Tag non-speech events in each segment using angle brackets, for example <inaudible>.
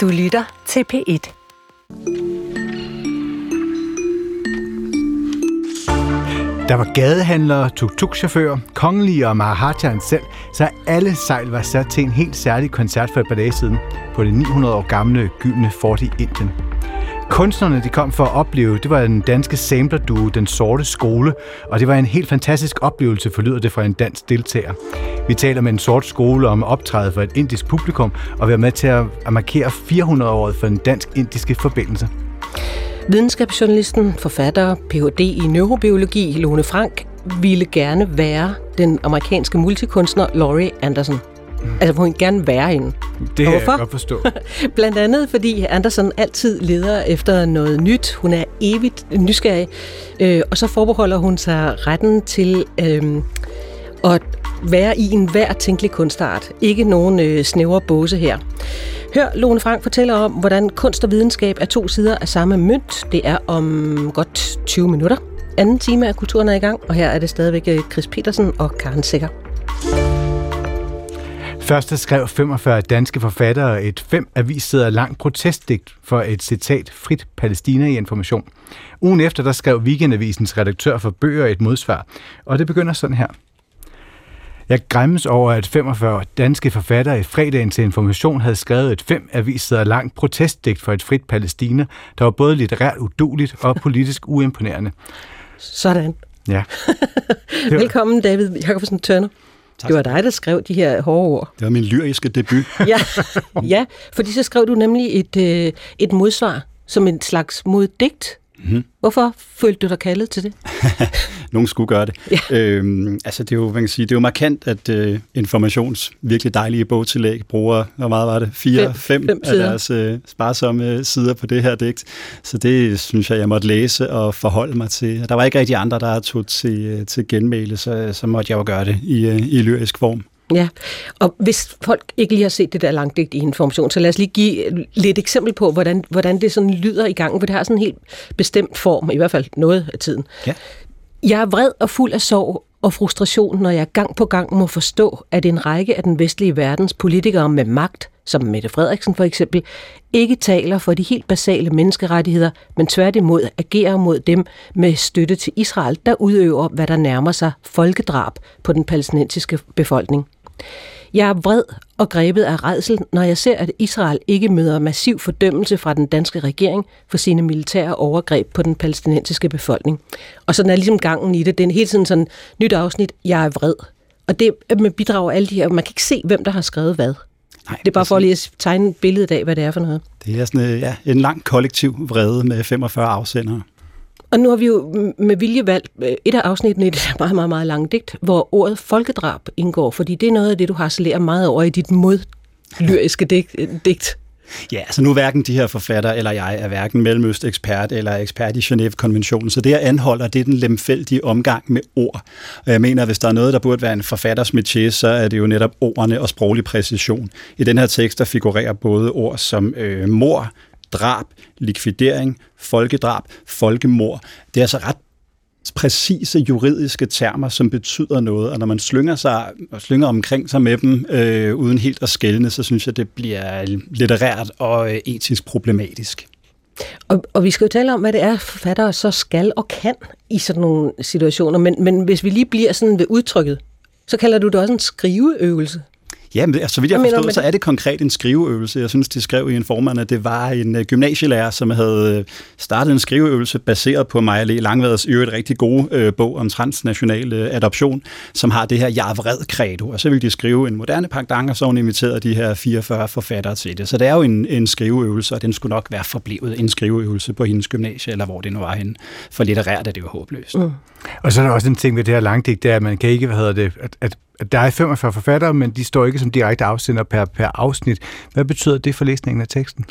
Du lytter til P1. Der var gadehandlere, tuk-tuk-chauffører, kongelige og Maharajaen selv, så alle sejl var sat til en helt særlig koncert for et par dage siden på det 900 år gamle gyldne fort i Indien. Kunstnerne, de kom for at opleve, det var den danske samplerduo Den Sorte Skole, og det var en helt fantastisk oplevelse, forlyder det fra en dansk deltager. Vi taler med en sort skole om optræde for et indisk publikum, og være med til at markere 400-året for den dansk-indiske forbindelse. Videnskabsjournalisten, forfatter, Ph.D. i neurobiologi, Lone Frank, ville gerne være den amerikanske multikunstner Laurie Anderson. Altså, hun ville gerne være hende. Det kan jeg godt forstå. <laughs> Blandt andet, fordi Anderson altid leder efter noget nyt. Hun er evigt nysgerrig, øh, og så forbeholder hun sig retten til øh, at være i en hver tænkelig kunstart. Ikke nogen øh, snævre båse her. Hør Lone Frank fortælle om, hvordan kunst og videnskab er to sider af samme mønt. Det er om godt 20 minutter. Anden time af Kulturen er i gang, og her er det stadigvæk øh, Chris Petersen og Karen Sikker. Først skrev 45 danske forfattere et fem avissider langt protestdigt for et citat frit Palæstina i information. Ugen efter der skrev Weekendavisens redaktør for bøger et modsvar, og det begynder sådan her. Jeg græmmes over, at 45 danske forfattere i fredagen til information havde skrevet et fem avissider langt protestdigt for et frit Palæstina, der var både litterært uduligt og politisk uimponerende. Sådan. Ja. <laughs> Velkommen, David Jacobsen Tørner. Tak. Det var dig, der skrev de her hårde ord. Det var min lyriske debut. <laughs> ja, ja, fordi så skrev du nemlig et, øh, et modsvar som en slags moddigt. Mm-hmm. Hvorfor følte du dig kaldet til det? <laughs> Nogen skulle gøre det. Ja. Øhm, altså det er jo, man kan sige, det er jo markant, at øh, informations virkelig dejlige bogtillæg bruger, hvor meget var det? Fire, fem, fem, fem af deres øh, sparsomme sider på det her digt. Så det synes jeg, jeg måtte læse og forholde mig til. Der var ikke rigtig andre, der tog til, øh, til genmæle, så, så måtte jeg jo gøre det i, øh, i lyrisk form. Ja, og hvis folk ikke lige har set det der langdigt i information, så lad os lige give lidt eksempel på, hvordan, hvordan det sådan lyder i gang, for det har sådan en helt bestemt form, i hvert fald noget af tiden. Ja. Jeg er vred og fuld af sorg og frustration, når jeg gang på gang må forstå, at en række af den vestlige verdens politikere med magt, som Mette Frederiksen for eksempel, ikke taler for de helt basale menneskerettigheder, men tværtimod agerer mod dem med støtte til Israel, der udøver, hvad der nærmer sig folkedrab på den palæstinensiske befolkning. Jeg er vred og grebet af redsel, når jeg ser, at Israel ikke møder massiv fordømmelse fra den danske regering for sine militære overgreb på den palæstinensiske befolkning. Og sådan er ligesom gangen i det. Det er hele tiden sådan nyt afsnit, jeg er vred. Og det med bidrager alle de her, man kan ikke se, hvem der har skrevet hvad. Nej, det er bare for lige at tegne billedet af, hvad det er for noget. Det er sådan ja, en lang kollektiv vrede med 45 afsendere. Og nu har vi jo med vilje valgt øh, et af afsnittene i det meget, meget, meget lange digt, hvor ordet folkedrab indgår, fordi det er noget af det, du har meget over i dit modlyriske digt. Øh, ja, altså nu hverken de her forfatter eller jeg er hverken mellemøst-ekspert eller ekspert i Genève-konventionen, så det jeg anholder, det er den lemfældige omgang med ord. Og jeg mener, at hvis der er noget, der burde være en forfatters métier, så er det jo netop ordene og sproglig præcision. I den her tekst, der figurerer både ord som øh, mor, drab, likvidering, folkedrab, folkemord. Det er altså ret præcise juridiske termer, som betyder noget, og når man slynger, sig, og slynger omkring sig med dem, øh, uden helt at skælne, så synes jeg, det bliver litterært og øh, etisk problematisk. Og, og vi skal jo tale om, hvad det er, forfattere så skal og kan i sådan nogle situationer, men, men hvis vi lige bliver sådan ved udtrykket, så kalder du det også en skriveøvelse. Ja, men altså, så vidt jeg forstår, så er det konkret en skriveøvelse. Jeg synes, de skrev i en formand, at det var en uh, gymnasielærer, som havde øh, startet en skriveøvelse baseret på Maja Le Langvads i øvrigt rigtig gode uh, bog om transnational uh, adoption, som har det her jeg vred credo. Og så ville de skrive en moderne pangdang, og så hun inviterede de her 44 forfattere til det. Så det er jo en, en skriveøvelse, og den skulle nok være forblevet en skriveøvelse på hendes gymnasie, eller hvor det nu var henne. For litterært er det jo håbløst. Mm. Og så er der også en ting ved det her langdigt, det er, at man kan ikke, hvad hedder det, at, at der er 45 forfattere, men de står ikke som direkte afsender per, per afsnit. Hvad betyder det for læsningen af teksten?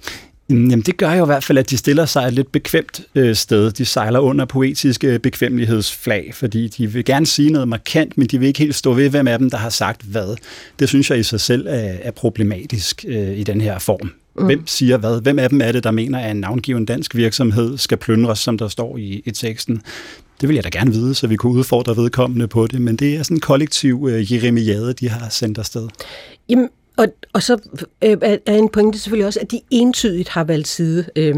Jamen, det gør jo i hvert fald, at de stiller sig et lidt bekvemt øh, sted. De sejler under poetiske øh, bekvemmelighedsflag, fordi de vil gerne sige noget markant, men de vil ikke helt stå ved, hvem af dem, der har sagt hvad. Det synes jeg i sig selv er, er problematisk øh, i den her form. Mm. Hvem siger hvad? Hvem af dem er det, der mener, at en navngiven dansk virksomhed skal plyndres, som der står i, i teksten? Det vil jeg da gerne vide, så vi kunne udfordre vedkommende på det, men det er sådan en kollektiv øh, jeremiade, de har sendt afsted. Jamen, og, og så øh, er en pointe selvfølgelig også, at de entydigt har valgt side. Øh,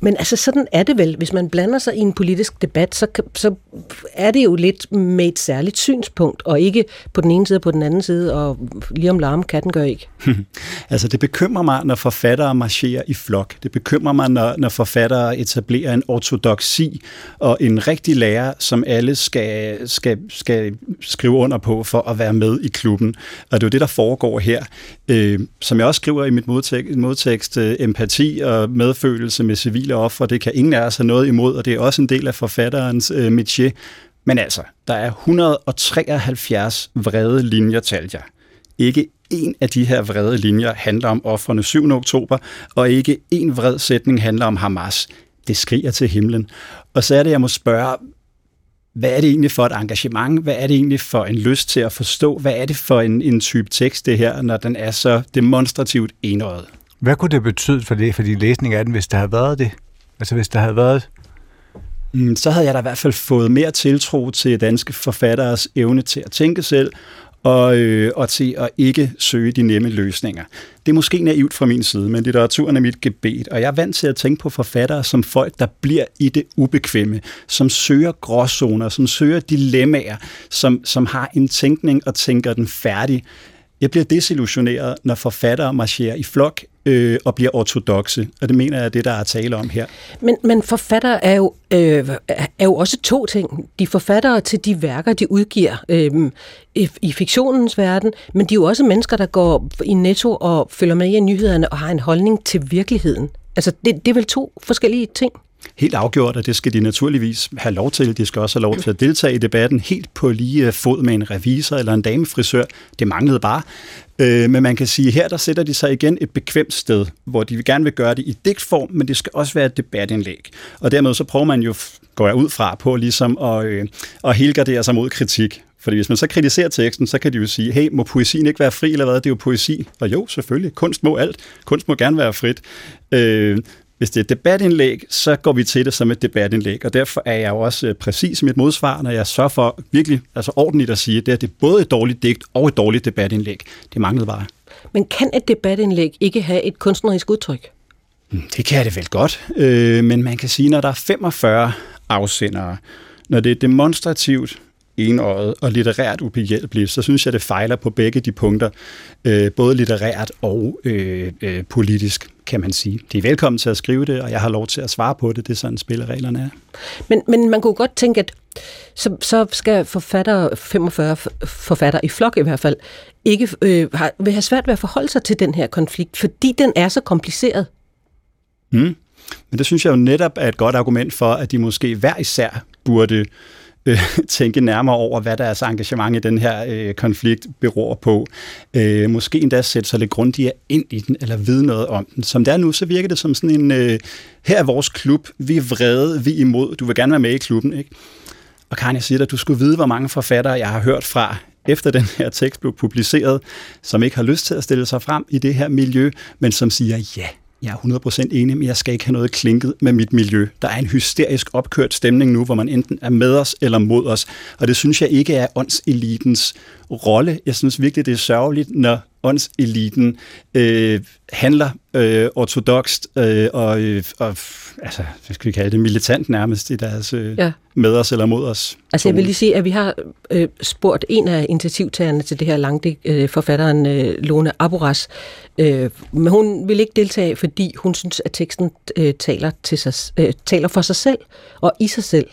men altså, sådan er det vel. Hvis man blander sig i en politisk debat, så, så er det jo lidt med et særligt synspunkt, og ikke på den ene side og på den anden side, og lige om larm, katten gør ikke. <laughs> altså, det bekymrer mig, når forfattere marcherer i flok. Det bekymrer mig, når, når forfattere etablerer en ortodoksi og en rigtig lærer, som alle skal, skal, skal skrive under på for at være med i klubben. Og det er jo det, der foregår her. Øh, som jeg også skriver i mit modtekst, modtekst øh, empati og medfølelse med civil civile ofre. Det kan ingen af os have noget imod, og det er også en del af forfatterens øh, métier. Men altså, der er 173 vrede linjer, talte jeg. Ikke en af de her vrede linjer handler om offrene 7. oktober, og ikke en vred sætning handler om Hamas. Det skriger til himlen. Og så er det, jeg må spørge, hvad er det egentlig for et engagement? Hvad er det egentlig for en lyst til at forstå? Hvad er det for en, en type tekst, det her, når den er så demonstrativt enøjet? Hvad kunne det betyde for det, for din læsning af den, hvis der havde været det? Altså hvis der havde været... Mm, så havde jeg da i hvert fald fået mere tiltro til danske forfatteres evne til at tænke selv, og, øh, og til at ikke søge de nemme løsninger. Det er måske naivt fra min side, men litteraturen er mit gebet, og jeg er vant til at tænke på forfattere som folk, der bliver i det ubekvemme, som søger gråzoner, som søger dilemmaer, som, som har en tænkning og tænker den færdig. Jeg bliver desillusioneret, når forfattere marcherer i flok øh, og bliver ortodoxe, og det mener jeg er det, der er tale om her. Men, men forfattere er jo, øh, er jo også to ting. De forfattere til de værker, de udgiver øh, i, i fiktionens verden, men de er jo også mennesker, der går i netto og følger med i nyhederne og har en holdning til virkeligheden. Altså, det, det er vel to forskellige ting? Helt afgjort, og det skal de naturligvis have lov til. De skal også have lov til at deltage i debatten helt på lige fod med en revisor eller en damefrisør. Det manglede bare. Øh, men man kan sige, her der sætter de sig igen et bekvemt sted, hvor de gerne vil gøre det i digtform, men det skal også være et debatindlæg. Og dermed så prøver man jo, går jeg ud fra, på ligesom at, øh, at helgardere sig mod kritik. Fordi hvis man så kritiserer teksten, så kan de jo sige, hey, må poesien ikke være fri, eller hvad? Det er jo poesi. Og jo, selvfølgelig. Kunst må alt. Kunst må gerne være frit. Øh, hvis det er et debatindlæg, så går vi til det som et debatindlæg, og derfor er jeg jo også øh, præcis i mit modsvar, når jeg sørger for virkelig altså ordentligt at sige, at det, er, det er både et dårligt digt og et dårligt debatindlæg. Det manglede bare. Men kan et debatindlæg ikke have et kunstnerisk udtryk? Hmm, det kan det vel godt, øh, men man kan sige, når der er 45 afsendere, når det er demonstrativt, enøjet og litterært ubehjælpeligt, så synes jeg, det fejler på begge de punkter, øh, både litterært og øh, øh, politisk, kan man sige. De er velkommen til at skrive det, og jeg har lov til at svare på det. Det er sådan, spillereglerne er. Men, men man kunne godt tænke, at så, så skal forfatter, 45 forfatter i flok i hvert fald, ikke øh, har, vil have svært ved at forholde sig til den her konflikt, fordi den er så kompliceret. Mm. Men det synes jeg jo netop er et godt argument for, at de måske hver især burde øh, Øh, <laughs> tænke nærmere over, hvad deres engagement i den her øh, konflikt beror på. Øh, måske endda sætte sig lidt grundigere ind i den, eller vide noget om den. Som det er nu, så virker det som sådan en, øh, her er vores klub, vi er vrede, vi er imod, du vil gerne være med i klubben, ikke? Og Karin, jeg siger dig, du skulle vide, hvor mange forfattere, jeg har hørt fra, efter den her tekst blev publiceret, som ikke har lyst til at stille sig frem i det her miljø, men som siger, ja, jeg er 100% enig, men jeg skal ikke have noget klinket med mit miljø. Der er en hysterisk opkørt stemning nu, hvor man enten er med os eller mod os. Og det synes jeg ikke er åndselitens rolle. Jeg synes virkelig, det er sørgeligt, når åndseliten øh, handler øh, ortodokst øh, og, øh, og altså, hvad skal vi kalde det, militant nærmest i deres øh, ja. med os eller mod os. Altså jeg vil lige sige, at vi har øh, spurgt en af initiativtagerne til det her langdigt, øh, forfatteren øh, Lone Aboras, øh, men hun vil ikke deltage, fordi hun synes, at teksten øh, taler, til sig, øh, taler for sig selv og i sig selv.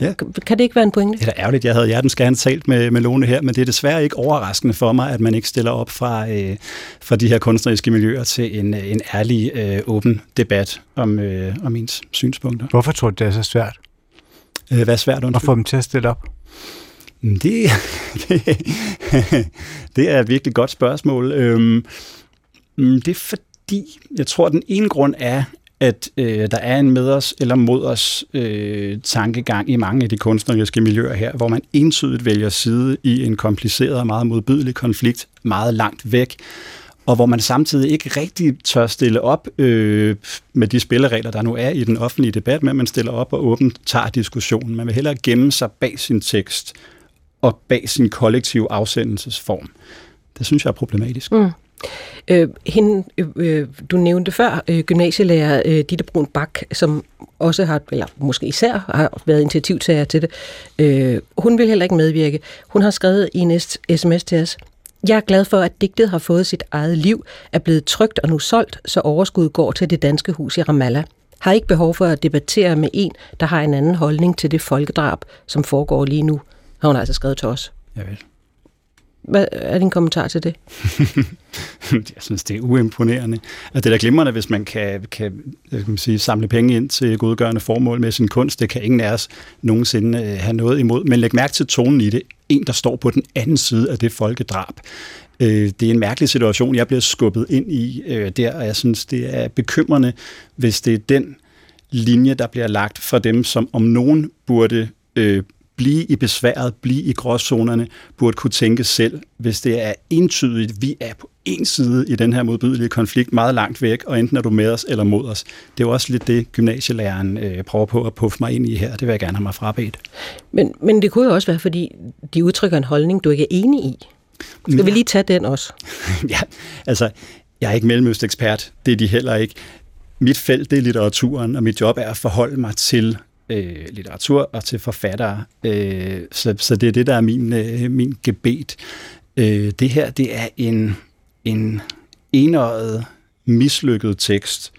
Ja. Kan det ikke være en pointe? Det er da ærgerligt. Jeg havde hjertens gerne talt med, med Lone her, men det er desværre ikke overraskende for mig, at man ikke stiller op fra, øh, fra de her kunstneriske miljøer til en, en ærlig, øh, åben debat om, øh, om ens synspunkter. Hvorfor tror du, det er så svært? Øh, hvad er svært? Undskyld? At få dem til at stille op? Mm, det, det, <laughs> det er et virkelig godt spørgsmål. Øhm, mm, det er fordi, jeg tror, at den ene grund er, at øh, der er en med os eller mod os øh, tankegang i mange af de kunstneriske miljøer her, hvor man entydigt vælger side i en kompliceret og meget modbydelig konflikt meget langt væk, og hvor man samtidig ikke rigtig tør stille op øh, med de spilleregler, der nu er i den offentlige debat, men man stiller op og åbent tager diskussionen. Man vil hellere gemme sig bag sin tekst og bag sin kollektive afsendelsesform. Det synes jeg er problematisk. Mm. Øh, hende, øh, øh, du nævnte før, øh, gymnasielærer øh, Ditte Brun Bak, som også har, eller måske især har været initiativtager til det. Øh, hun vil heller ikke medvirke. Hun har skrevet i en sms til os. Jeg er glad for, at digtet har fået sit eget liv, er blevet trygt og nu solgt, så overskud går til det danske hus i Ramallah. Har ikke behov for at debattere med en, der har en anden holdning til det folkedrab, som foregår lige nu, har hun altså skrevet til os. Jeg ved. Hvad er din kommentar til det? <laughs> jeg synes, det er uimponerende. At det er da glimrende, hvis man kan, kan, kan man sige, samle penge ind til godgørende formål med sin kunst. Det kan ingen af os nogensinde øh, have noget imod. Men læg mærke til tonen i det. En, der står på den anden side af det folkedrab. Øh, det er en mærkelig situation, jeg bliver skubbet ind i øh, der, og jeg synes, det er bekymrende, hvis det er den linje, der bliver lagt for dem, som om nogen burde øh, blive i besværet, blive i gråzonerne, burde kunne tænke selv, hvis det er entydigt, vi er på en side i den her modbydelige konflikt meget langt væk, og enten er du med os eller mod os. Det er jo også lidt det, gymnasielæreren øh, prøver på at puffe mig ind i her. Det vil jeg gerne have mig frabedt. Men, men det kunne jo også være, fordi de udtrykker en holdning, du ikke er enig i. Skal ja. vi lige tage den også? <laughs> ja, altså, jeg er ikke mellemøstekspert. Det er de heller ikke. Mit felt, det er litteraturen, og mit job er at forholde mig til øh, litteratur og til forfattere. Øh, så, så det er det, der er min, øh, min gebet. Øh, det her, det er en, en enøjet, mislykket tekst.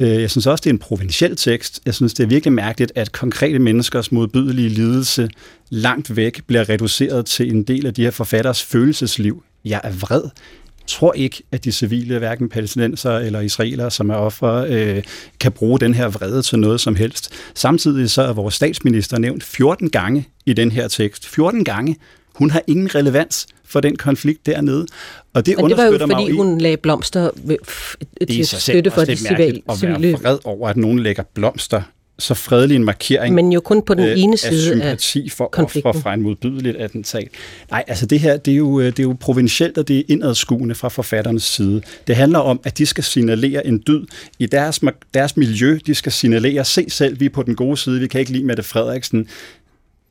Øh, jeg synes også, det er en provinciel tekst. Jeg synes, det er virkelig mærkeligt, at konkrete menneskers modbydelige lidelse langt væk bliver reduceret til en del af de her forfatteres følelsesliv. Jeg er vred tror ikke, at de civile, hverken palæstinenser eller israelere, som er offer, øh, kan bruge den her vrede til noget som helst. Samtidig så er vores statsminister nævnt 14 gange i den her tekst. 14 gange. Hun har ingen relevans for den konflikt dernede. Og det, Men det var jo fordi, i, hun lagde blomster til støtte for de civile. at være vred over, at nogen lægger blomster så fredelig en markering Men jo kun på den øh, ene side af sympati for ofre fra en modbydeligt attentat. Nej, altså det her, det er, jo, det er jo provincielt, og det er indadskuende fra forfatternes side. Det handler om, at de skal signalere en dyd i deres, deres miljø. De skal signalere, se selv, vi er på den gode side, vi kan ikke lide Mette Frederiksen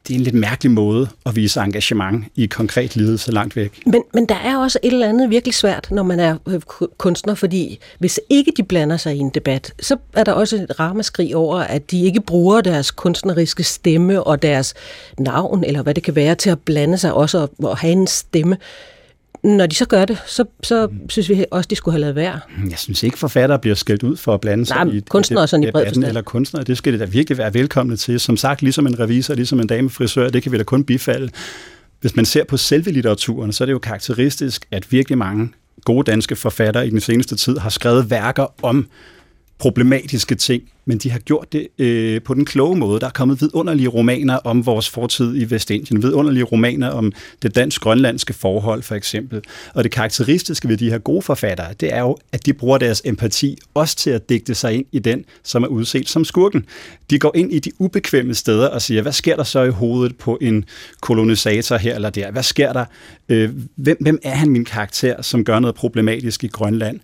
det er en lidt mærkelig måde at vise engagement i konkret lidelse langt væk. Men, men der er også et eller andet virkelig svært, når man er øh, kunstner, fordi hvis ikke de blander sig i en debat, så er der også et ramaskrig over, at de ikke bruger deres kunstneriske stemme og deres navn, eller hvad det kan være, til at blande sig også og have en stemme når de så gør det, så, så mm. synes vi også, de skulle have lavet være. Jeg synes ikke, forfattere bliver skældt ud for at blande sig Nej, i kunstnere sådan i bred forstand. Eller kunstnere, det skal det da virkelig være velkomne til. Som sagt, ligesom en revisor, ligesom en damefrisør, det kan vi da kun bifalde. Hvis man ser på selve litteraturen, så er det jo karakteristisk, at virkelig mange gode danske forfattere i den seneste tid har skrevet værker om problematiske ting, men de har gjort det øh, på den kloge måde. Der er kommet vidunderlige romaner om vores fortid i Vestindien, vidunderlige romaner om det dansk-grønlandske forhold, for eksempel. Og det karakteristiske ved de her gode forfattere, det er jo, at de bruger deres empati også til at digte sig ind i den, som er udset som skurken. De går ind i de ubekvemme steder og siger, hvad sker der så i hovedet på en kolonisator her eller der? Hvad sker der? Øh, hvem, hvem er han min karakter, som gør noget problematisk i Grønland?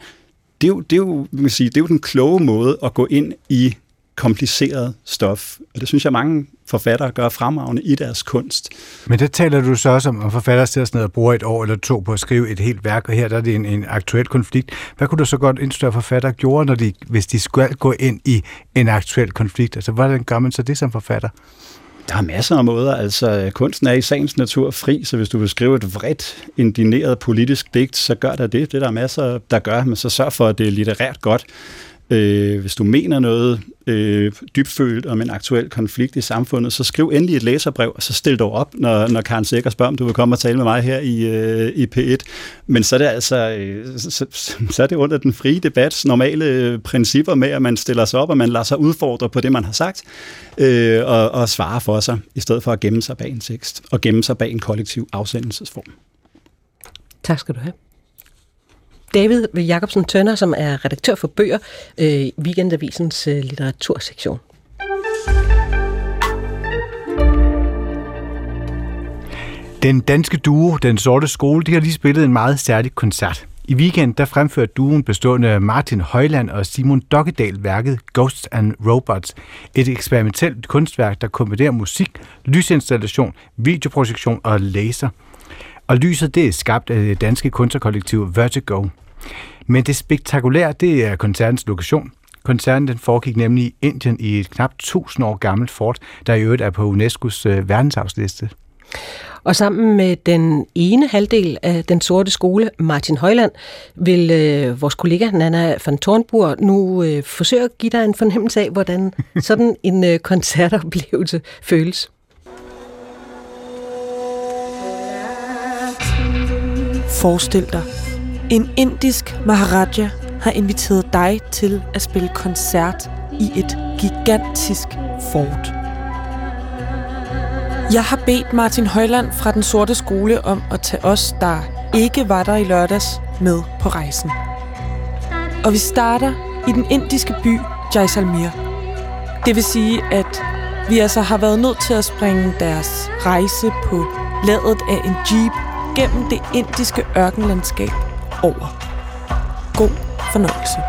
Det er jo, det er jo, man kan sige, det er jo den kloge måde at gå ind i kompliceret stof. Og det synes jeg, mange forfattere gør fremragende i deres kunst. Men det taler du så også om, at forfattere sidder sådan og bruger et år eller to på at skrive et helt værk, og her der er det en, en aktuel konflikt. Hvad kunne du så godt indstå, at forfattere gjorde, når de, hvis de skulle gå ind i en aktuel konflikt? Altså, hvordan gør man så det som forfatter? Der er masser af måder. Altså, kunsten er i sagens natur fri, så hvis du vil skrive et vredt, indineret politisk digt, så gør der det. Det der er der masser, der gør, men så sørg for, at det er litterært godt. Øh, hvis du mener noget øh, dybfølt om en aktuel konflikt i samfundet, så skriv endelig et læserbrev, og så stil dig op, når, når Karen Sikker spørger, om du vil komme og tale med mig her i, øh, i P1. Men så er det altså øh, så, så er det under den frie debats normale øh, principper med, at man stiller sig op, og man lader sig udfordre på det, man har sagt, øh, og, og svare for sig, i stedet for at gemme sig bag en tekst, og gemme sig bag en kollektiv afsendelsesform. Tak skal du have. David Jacobsen Tønder, som er redaktør for bøger øh, Weekendavisens øh, litteratursektion. Den danske duo, Den Sorte Skole, de har lige spillet en meget særlig koncert. I weekend der fremførte duen bestående af Martin Højland og Simon Dokkedal værket Ghosts and Robots. Et eksperimentelt kunstværk, der kombinerer musik, lysinstallation, videoprojektion og laser. Og lyset det er skabt af det danske kunstnerkollektiv Vertigo. Men det spektakulære, det er koncertens lokation. Koncerten den foregik nemlig i Indien i et knap 1000 år gammelt fort, der i øvrigt er på UNESCO's øh, verdensarvsliste. Og sammen med den ene halvdel af den sorte skole, Martin Højland, vil øh, vores kollega Nana van Tornburg nu øh, forsøge at give dig en fornemmelse af, hvordan sådan en øh, koncertoplevelse føles. Forestil dig, en indisk Maharaja har inviteret dig til at spille koncert i et gigantisk fort. Jeg har bedt Martin Højland fra Den Sorte Skole om at tage os, der ikke var der i lørdags, med på rejsen. Og vi starter i den indiske by Jaisalmer. Det vil sige, at vi altså har været nødt til at springe deres rejse på ladet af en jeep gennem det indiske ørkenlandskab over. God fornøjelse.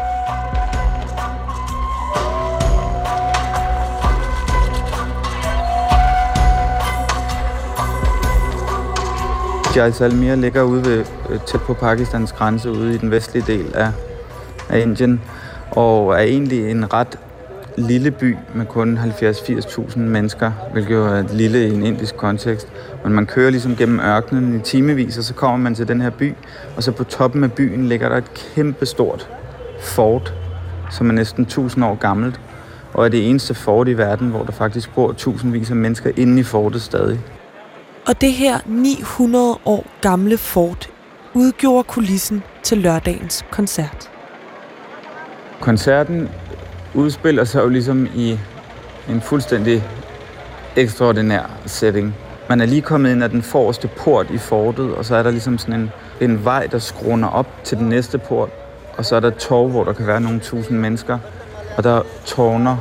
Jaisalmer ligger ude ved, øh, tæt på Pakistans grænse ude i den vestlige del af, af Indien, og er egentlig en ret lille by med kun 70-80.000 mennesker, hvilket jo er lille i en indisk kontekst. Men man kører ligesom gennem ørkenen i timevis, og så kommer man til den her by, og så på toppen af byen ligger der et kæmpe stort fort, som er næsten 1000 år gammelt, og er det eneste fort i verden, hvor der faktisk bor tusindvis af mennesker inde i fortet stadig. Og det her 900 år gamle fort udgjorde kulissen til lørdagens koncert. Koncerten udspiller sig jo ligesom i en fuldstændig ekstraordinær setting. Man er lige kommet ind af den forreste port i fortet, og så er der ligesom sådan en, en vej, der skruner op til den næste port. Og så er der et torv, hvor der kan være nogle tusind mennesker. Og der tårner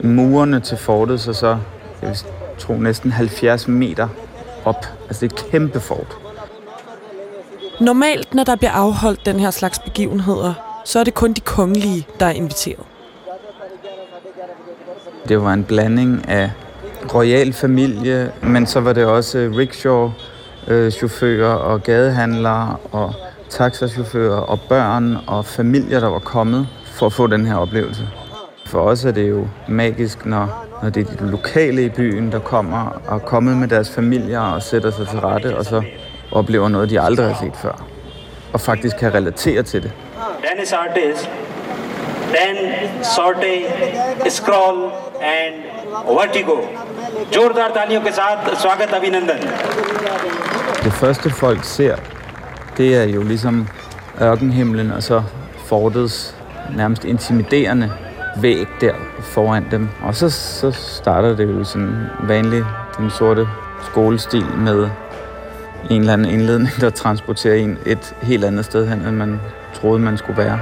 murene til fortet, så så, jeg vil tro, næsten 70 meter op. Altså det er et kæmpe fort. Normalt, når der bliver afholdt den her slags begivenheder, så er det kun de kongelige, der er inviteret. Det var en blanding af royal familie, men så var det også rickshaw-chauffører øh, og gadehandlere og taxachauffører og børn og familier, der var kommet for at få den her oplevelse. For os er det jo magisk, når, når det er de lokale i byen, der kommer og er kommet med deres familier og sætter sig til rette, og så oplever noget, de aldrig har set før. Og faktisk kan relatere til det. Danish artist, then sorte, scroll and vertigo. जोरदार तालियों के साथ स्वागत अभिनंदन Det første folk ser, det er jo ligesom ørkenhimlen og så fortets nærmest intimiderende væg der foran dem. Og så, så starter det jo sådan vanlig den sorte skolestil med en eller anden indledning, der transporterer en et helt andet sted hen, end man troede, man skulle være.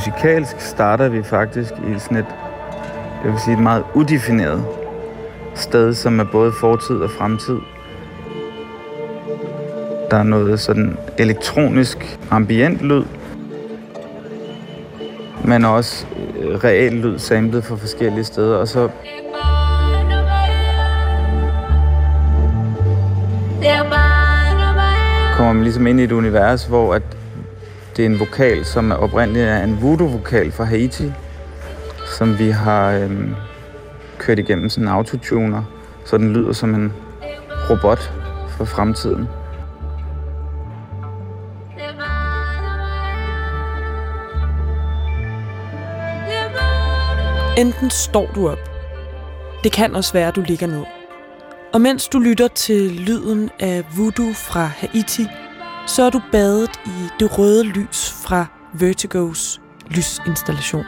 Musikalsk starter vi faktisk i sådan et, jeg vil sige, et meget udefineret sted, som er både fortid og fremtid. Der er noget sådan elektronisk ambient lyd, men også øh, real lyd samlet fra forskellige steder. Og så kommer man ligesom ind i et univers, hvor at det er en vokal, som er oprindeligt er en voodoo-vokal fra Haiti, som vi har øh, kørt igennem sådan en autotuner, så den lyder som en robot for fremtiden. Enten står du op. Det kan også være, at du ligger ned. Og mens du lytter til lyden af voodoo fra Haiti, så er du badet i det røde lys fra Vertigos lysinstallation.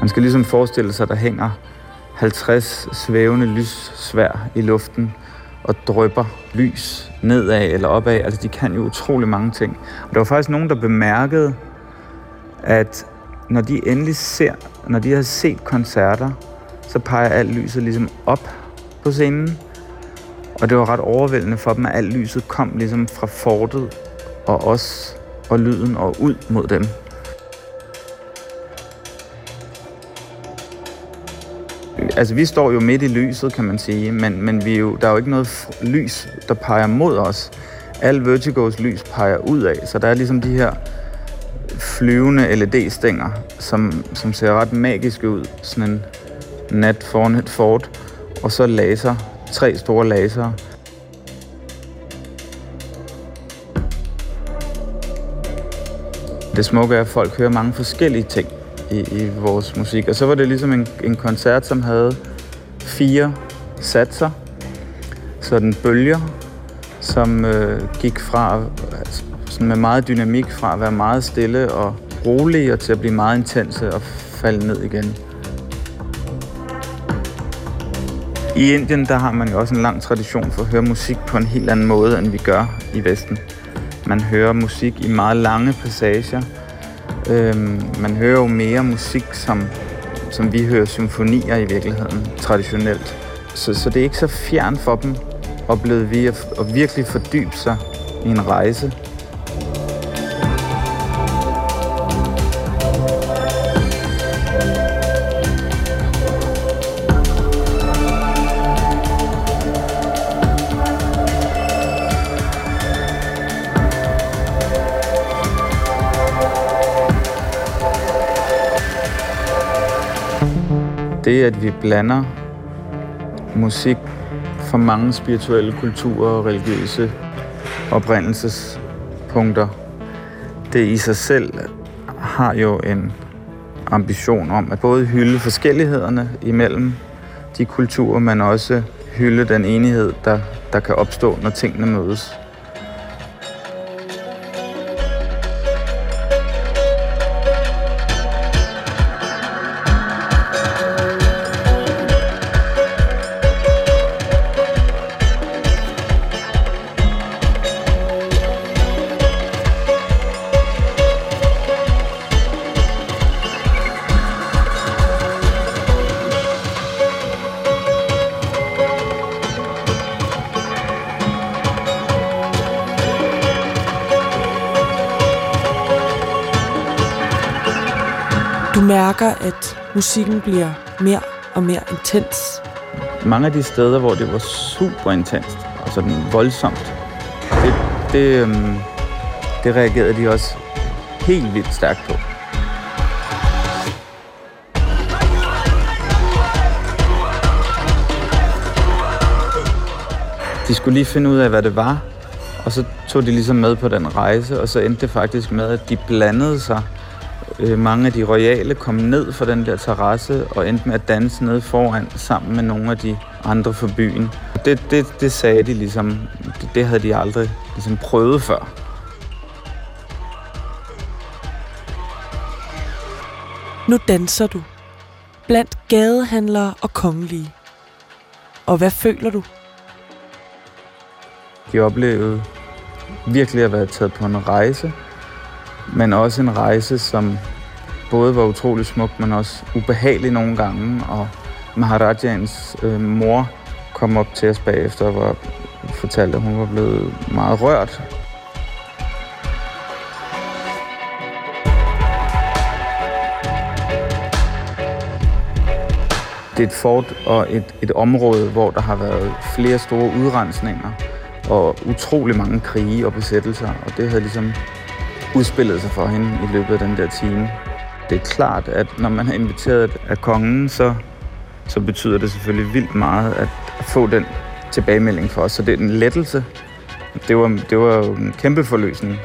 Man skal ligesom forestille sig, at der hænger 50 svævende lyssvær i luften og drøber lys nedad eller opad. Altså, de kan jo utrolig mange ting. Og der var faktisk nogen, der bemærkede, at når de endelig ser, når de har set koncerter, så peger alt lyset ligesom op på scenen. Og det var ret overvældende for dem, at alt lyset kom ligesom fra fortet og os og lyden og ud mod dem. Altså, vi står jo midt i lyset, kan man sige, men, men vi er jo, der er jo ikke noget lys, der peger mod os. Al Vertigos lys peger ud af, så der er ligesom de her flyvende LED-stænger, som, som ser ret magiske ud. Sådan en nat foran et fort, og så laser, tre store lasere. Det smukke er, at folk hører mange forskellige ting i, i vores musik. Og så var det ligesom en, en koncert, som havde fire satser. Så den bølger, som øh, gik fra sådan med meget dynamik fra at være meget stille og rolig og til at blive meget intense og falde ned igen. I Indien der har man jo også en lang tradition for at høre musik på en helt anden måde, end vi gør i Vesten. Man hører musik i meget lange passager, Øhm, man hører jo mere musik, som, som vi hører symfonier i virkeligheden, traditionelt. Så, så det er ikke så fjern for dem, oplevede vi, at, at virkelig fordybe sig i en rejse. Det, at vi blander musik fra mange spirituelle kulturer og religiøse oprindelsespunkter, det i sig selv har jo en ambition om at både hylde forskellighederne imellem de kulturer, men også hylde den enighed, der, der kan opstå, når tingene mødes. Musikken bliver mere og mere intens. Mange af de steder, hvor det var super intenst, og sådan voldsomt, det, det, øhm, det reagerede de også helt vildt stærkt på. De skulle lige finde ud af, hvad det var, og så tog de ligesom med på den rejse, og så endte det faktisk med, at de blandede sig Øh, mange af de royale kom ned fra den der terrasse og endte med at danse ned foran sammen med nogle af de andre fra byen. Det, det, det sagde de ligesom, det, det havde de aldrig ligesom prøvet før. Nu danser du blandt gadehandlere og kongelige. Og hvad føler du? De oplevede virkelig at være taget på en rejse, men også en rejse, som både var utrolig smuk, men også ubehagelig nogle gange. Og Maharajans øh, mor kom op til os bagefter og var, fortalte, at hun var blevet meget rørt. Det er et fort og et, et område, hvor der har været flere store udrensninger og utrolig mange krige og besættelser, og det havde ligesom udspillede sig for hende i løbet af den der time. Det er klart, at når man er inviteret af kongen, så, så betyder det selvfølgelig vildt meget at få den tilbagemelding for os. Så det er en lettelse. Det var, det var jo en kæmpe forløsning.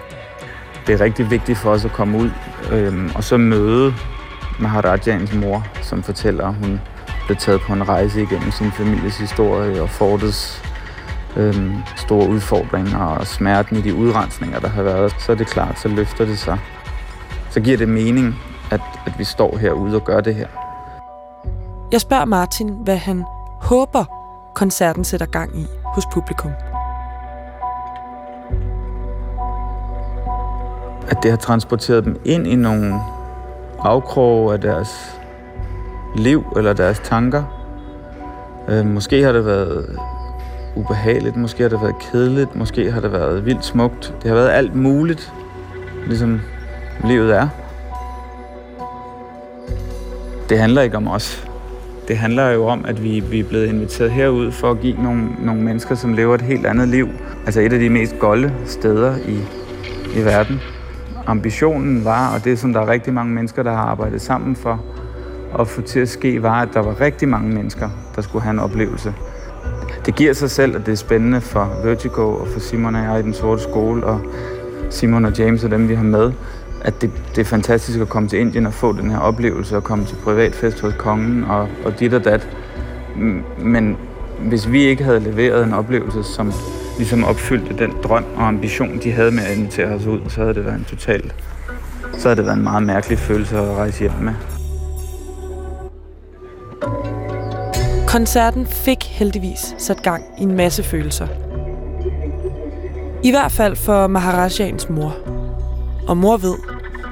Det er rigtig vigtigt for os at komme ud øhm, og så møde Maharajans mor, som fortæller, at hun blev taget på en rejse igennem sin families historie og fortets øhm, store udfordringer og smerten i de udrensninger, der har været, så er det klart, så løfter det sig. Så giver det mening, at, at vi står herude og gør det her. Jeg spørger Martin, hvad han håber, koncerten sætter gang i hos publikum. At det har transporteret dem ind i nogle afkroge af deres liv eller deres tanker. Øh, måske har det været ubehageligt, måske har det været kedeligt, måske har det været vildt smukt. Det har været alt muligt, ligesom livet er. Det handler ikke om os. Det handler jo om, at vi, vi er blevet inviteret herud for at give nogle, nogle mennesker, som lever et helt andet liv. Altså et af de mest golde steder i, i verden. Ambitionen var, og det som der er rigtig mange mennesker, der har arbejdet sammen for at få til at ske, var, at der var rigtig mange mennesker, der skulle have en oplevelse. Det giver sig selv, at det er spændende for Vertigo og for Simon og jeg i den sorte skole, og Simon og James og dem, vi har med, at det, det er fantastisk at komme til Indien og få den her oplevelse og komme til privatfest hos kongen og, og dit og dat. Men hvis vi ikke havde leveret en oplevelse, som ligesom opfyldte den drøm og ambition, de havde med at invitere os ud, så havde det været en total, så havde det været en meget mærkelig følelse at rejse hjem med. Koncerten fik heldigvis sat gang i en masse følelser. I hvert fald for Maharajaens mor. Og mor ved,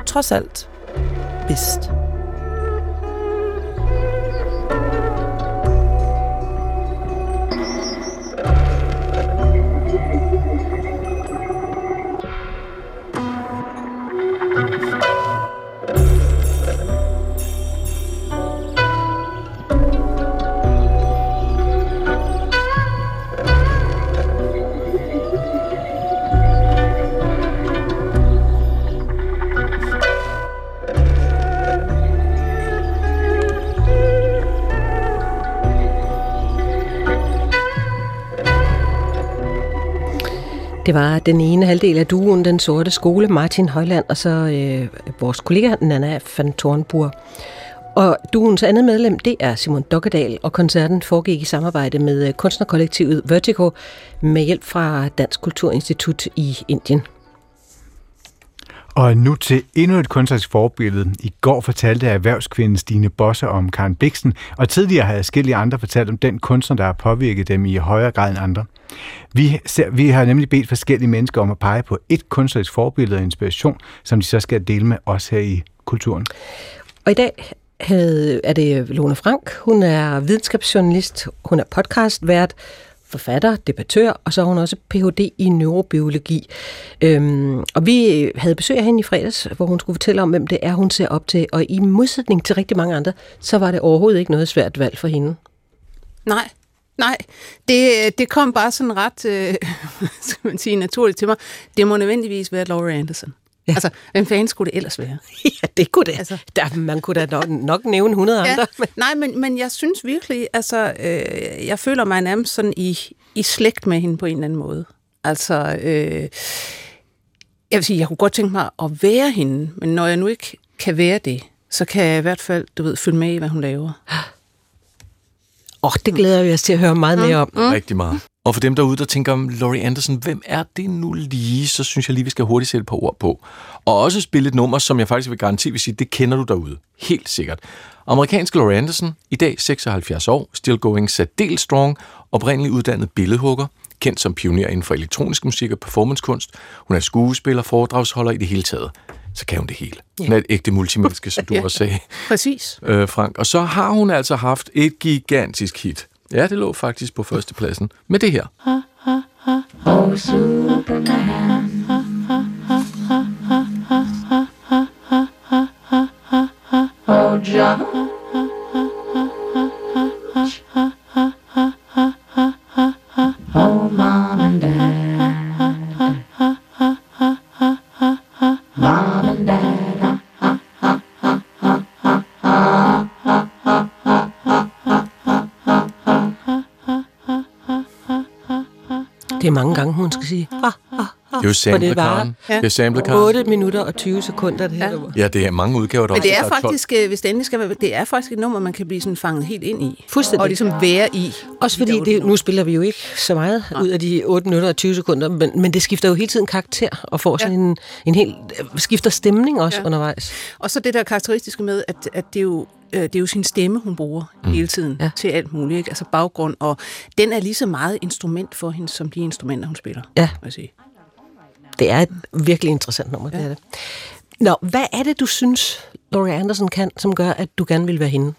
trods alt, bedst. Det var den ene halvdel af duen, Den Sorte Skole, Martin Højland, og så øh, vores kollega Nana van Thornburg. Og duens andet medlem, det er Simon Dokkedal, og koncerten foregik i samarbejde med øh, kunstnerkollektivet Vertigo med hjælp fra Dansk Kulturinstitut i Indien. Og nu til endnu et kunstnerisk forbillede. I går fortalte erhvervskvinden Stine Bosse om Karen Bixen, og tidligere har forskellige andre fortalt om den kunstner, der har påvirket dem i højere grad end andre. Vi, ser, vi har nemlig bedt forskellige mennesker om at pege på et kunstnerisk forbillede og inspiration, som de så skal dele med os her i kulturen. Og i dag havde, er det Lone Frank. Hun er videnskabsjournalist, hun er podcastvært, forfatter, debattør, og så har hun også Ph.D. i neurobiologi. Øhm, og vi havde besøg af hende i fredags, hvor hun skulle fortælle om, hvem det er, hun ser op til. Og i modsætning til rigtig mange andre, så var det overhovedet ikke noget svært valg for hende. Nej, Nej, det, det kom bare sådan ret, øh, <laughs> skal man sige, naturligt til mig. Det må nødvendigvis være Laurie Anderson. Ja. Altså, hvem fanden skulle det ellers være? <laughs> Ja, det kunne det. Altså, der, man kunne da nok, nok nævne 100 ja, andre. Men... Nej, men, men jeg synes virkelig, altså, øh, jeg føler mig nærmest sådan i, i slægt med hende på en eller anden måde. Altså, øh, jeg vil sige, jeg kunne godt tænke mig at være hende, men når jeg nu ikke kan være det, så kan jeg i hvert fald, du ved, følge med i, hvad hun laver. <gasps> Åh, oh, det glæder vi os til at høre meget mere om. Mm. Rigtig meget. Og for dem derude, der tænker om Laurie Anderson, hvem er det nu lige? Så synes jeg lige, vi skal hurtigt sætte et par ord på. Og også spille et nummer, som jeg faktisk vil garantere vil sige, det kender du derude. Helt sikkert. Amerikansk Laurie Anderson, i dag 76 år, still going særdeles strong, oprindeligt uddannet billedhugger, kendt som pioner inden for elektronisk musik og performancekunst. Hun er skuespiller, foredragsholder i det hele taget så kan hun det hele. Ja. Hun er et ægte multimenneske, som du <laughs> ja, også sagde. Præcis. Øh, Frank. Og så har hun altså haft et gigantisk hit. Ja, det lå faktisk på førstepladsen med det her. Oh, Superman. Oh, John. Det er jo samplekaren. Ja. Det er samplekaren. 8 minutter og 20 sekunder, det her ja. Ja, det er mange udgaver, der Men det er faktisk, øh, hvis det endelig skal være, det er faktisk et nummer, man kan blive sådan fanget helt ind i. Fuldstændig. Og ligesom være i. Også fordi, det, nu spiller vi jo ikke så meget ja. ud af de 8 minutter og 20 sekunder, men, men det skifter jo hele tiden karakter, og får sådan ja. en, en helt, skifter stemning også ja. undervejs. Og så det der karakteristiske med, at, at det er jo øh, det er jo sin stemme, hun bruger mm. hele tiden ja. til alt muligt. Ikke? Altså baggrund, og den er lige så meget instrument for hende, som de instrumenter, hun spiller. Ja. Jeg sige. Det er et virkelig interessant nummer, ja. det er det. Nå, hvad er det, du synes, Laurie Anderson kan, som gør, at du gerne vil være hende?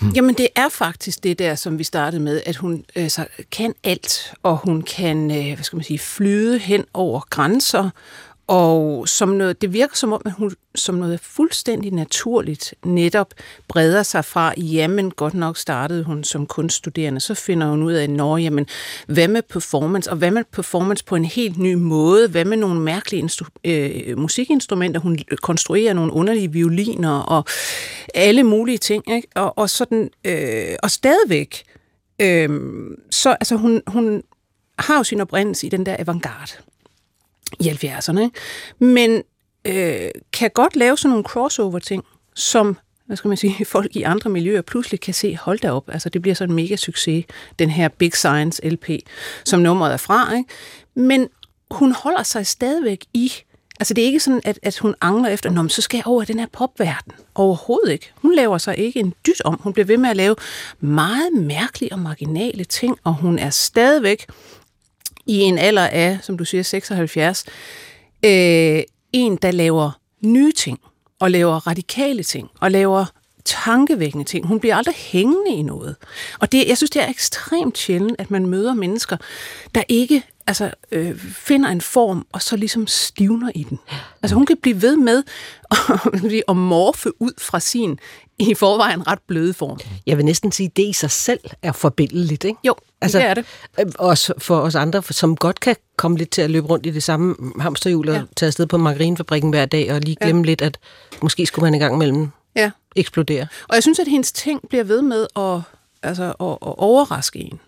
Hmm. Jamen det er faktisk det der, som vi startede med, at hun altså, kan alt, og hun kan øh, hvad skal man sige, flyde hen over grænser, og som noget, det virker som om, at hun som noget fuldstændig naturligt netop breder sig fra, jamen godt nok startede hun som kunststuderende, så finder hun ud af, når jamen, hvad med performance, og hvad med performance på en helt ny måde, hvad med nogle mærkelige instru- øh, musikinstrumenter, hun konstruerer nogle underlige violiner og alle mulige ting, ikke? Og, og sådan, øh, og stadigvæk, øh, så altså hun, hun har jo sin oprindelse i den der avantgarde i 70'erne. Ikke? Men øh, kan godt lave sådan nogle crossover-ting, som hvad skal man sige, <laughs> folk i andre miljøer pludselig kan se, hold da op, altså det bliver sådan en mega succes, den her Big Science LP, som nummeret er fra. Ikke? Men hun holder sig stadigvæk i, altså det er ikke sådan, at, at hun angler efter, Nå, så skal jeg over den her popverden. Overhovedet ikke. Hun laver sig ikke en dyt om. Hun bliver ved med at lave meget mærkelige og marginale ting, og hun er stadigvæk i en alder af, som du siger, 76, øh, en, der laver nye ting, og laver radikale ting, og laver tankevækkende ting. Hun bliver aldrig hængende i noget. Og det, jeg synes, det er ekstremt sjældent, at man møder mennesker, der ikke altså, øh, finder en form, og så ligesom stivner i den. Altså hun kan blive ved med <laughs> at, at morfe ud fra sin i forvejen ret bløde form. Jeg vil næsten sige, at det i sig selv er forbindeligt, ikke? Jo, altså, det er det. Øh, også for os andre, som godt kan komme lidt til at løbe rundt i det samme hamsterhjul og ja. tage afsted på margarinefabrikken hver dag og lige glemme ja. lidt, at måske skulle man en gang imellem ja. eksplodere. Og jeg synes, at hendes ting bliver ved med at, altså, at, at overraske en.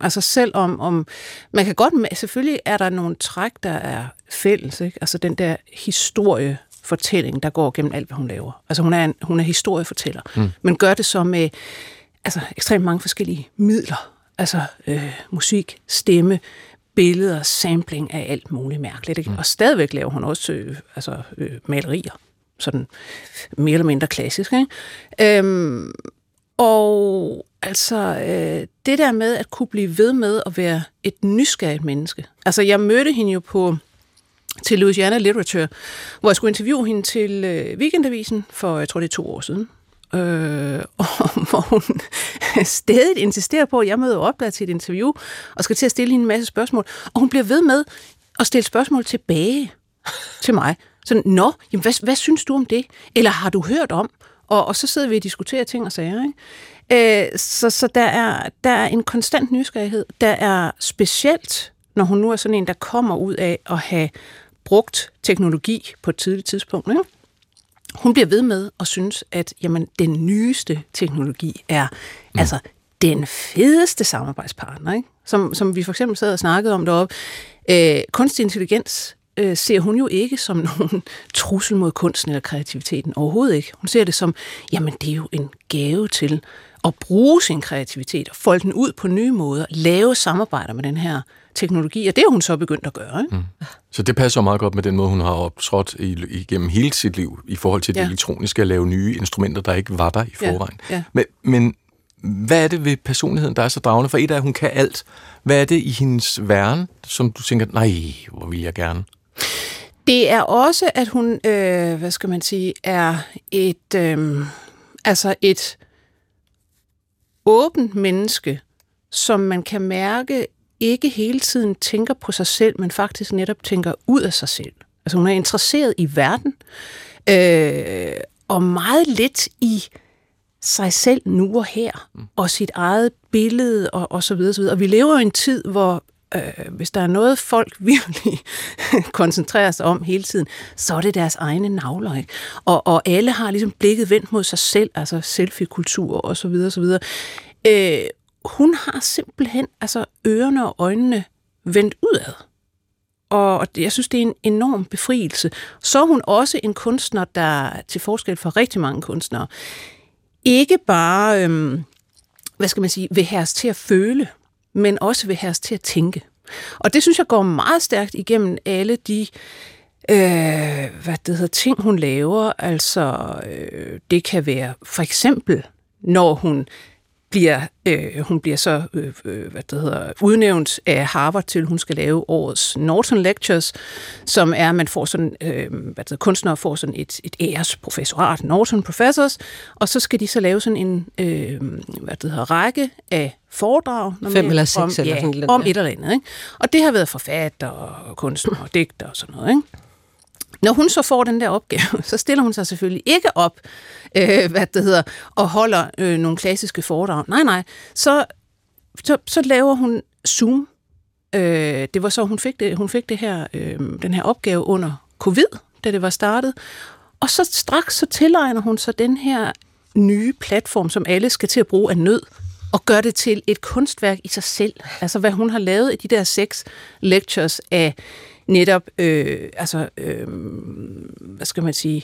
Altså selvom om, man kan godt, selvfølgelig er der nogle træk, der er fælles, ikke? altså den der historie, fortælling, der går gennem alt, hvad hun laver. Altså hun er, en, hun er historiefortæller, mm. men gør det så med altså, ekstremt mange forskellige midler. Altså øh, musik, stemme, billeder, sampling af alt muligt mærkeligt. Ikke? Mm. Og stadigvæk laver hun også øh, altså, øh, malerier, sådan mere eller mindre klassisk. Ikke? Øhm, og altså, øh, det der med at kunne blive ved med at være et nysgerrigt menneske. Altså, jeg mødte hende jo på til Louisiana Literature, hvor jeg skulle interviewe hende til øh, Weekendavisen for, jeg tror det er to år siden. Øh, <laughs> og hvor hun <laughs> stadig insisterer på, at jeg møder op der til et interview, og skal til at stille hende en masse spørgsmål. Og hun bliver ved med at stille spørgsmål tilbage til mig. Så, nå, jamen, hvad, hvad synes du om det? Eller har du hørt om? Og, og så sidder vi og diskuterer ting og sager. Ikke? Øh, så så der, er, der er en konstant nysgerrighed. Der er specielt, når hun nu er sådan en, der kommer ud af at have brugt teknologi på et tidligt tidspunkt. Ikke? Hun bliver ved med at synes, at jamen, den nyeste teknologi er mm. altså den fedeste samarbejdspartner, ikke? Som, som vi for eksempel sad og snakkede om deroppe. Øh, kunstig intelligens øh, ser hun jo ikke som <laughs> nogen trussel mod kunsten eller kreativiteten. Overhovedet ikke. Hun ser det som, jamen det er jo en gave til at bruge sin kreativitet og folde den ud på nye måder, lave samarbejder med den her teknologi, og det har hun så begyndt at gøre. Ikke? Mm. Så det passer meget godt med den måde, hun har optrådt igennem hele sit liv i forhold til det ja. elektroniske, at lave nye instrumenter, der ikke var der i forvejen. Ja. Ja. Men, men hvad er det ved personligheden, der er så dragende? For et af, at hun kan alt. Hvad er det i hendes væren, som du tænker, nej, hvor vil jeg gerne? Det er også, at hun, øh, hvad skal man sige, er et, øh, altså et åbent menneske, som man kan mærke ikke hele tiden tænker på sig selv, men faktisk netop tænker ud af sig selv. Altså hun er interesseret i verden, øh, og meget lidt i sig selv nu og her, mm. og sit eget billede, og, og så videre, så videre. Og vi lever i en tid, hvor øh, hvis der er noget, folk <laughs> virkelig koncentrerer sig om hele tiden, så er det deres egne navler. Ikke? Og, og alle har ligesom blikket vendt mod sig selv, altså selfie-kultur og så videre, så videre. Øh, hun har simpelthen altså ørerne og øjnene vendt udad. Og jeg synes, det er en enorm befrielse. Så er hun også en kunstner, der til forskel fra rigtig mange kunstnere, ikke bare, øhm, hvad skal man sige, vil os til at føle, men også vil os til at tænke. Og det synes jeg går meget stærkt igennem alle de øh, hvad det hedder, ting, hun laver. Altså, øh, det kan være for eksempel, når hun bliver øh, hun bliver så øh, øh, hvad det hedder, udnævnt af Harvard til, hun skal lave årets Norton Lectures, som er, at man får sådan, øh, hvad det hedder, kunstnere får sådan et, et æresprofessorat, Norton Professors, og så skal de så lave sådan en øh, hvad det hedder, række af foredrag. Fem eller seks om, eller ja, sådan lidt, om et eller andet. Ikke? Og det har været forfatter og kunstner og digter og sådan noget. Ikke? Når hun så får den der opgave, <laughs> så stiller hun sig selvfølgelig ikke op, øh, hvad det hedder, og holder øh, nogle klassiske foredrag. Nej, nej. Så, så, så laver hun Zoom. Øh, det var så, hun fik, det, hun fik det her, øh, den her opgave under covid, da det var startet. Og så straks så tilegner hun så den her nye platform, som alle skal til at bruge af nød, og gør det til et kunstværk i sig selv. Altså hvad hun har lavet i de der seks lectures af netop, øh, altså, øh, hvad skal man sige,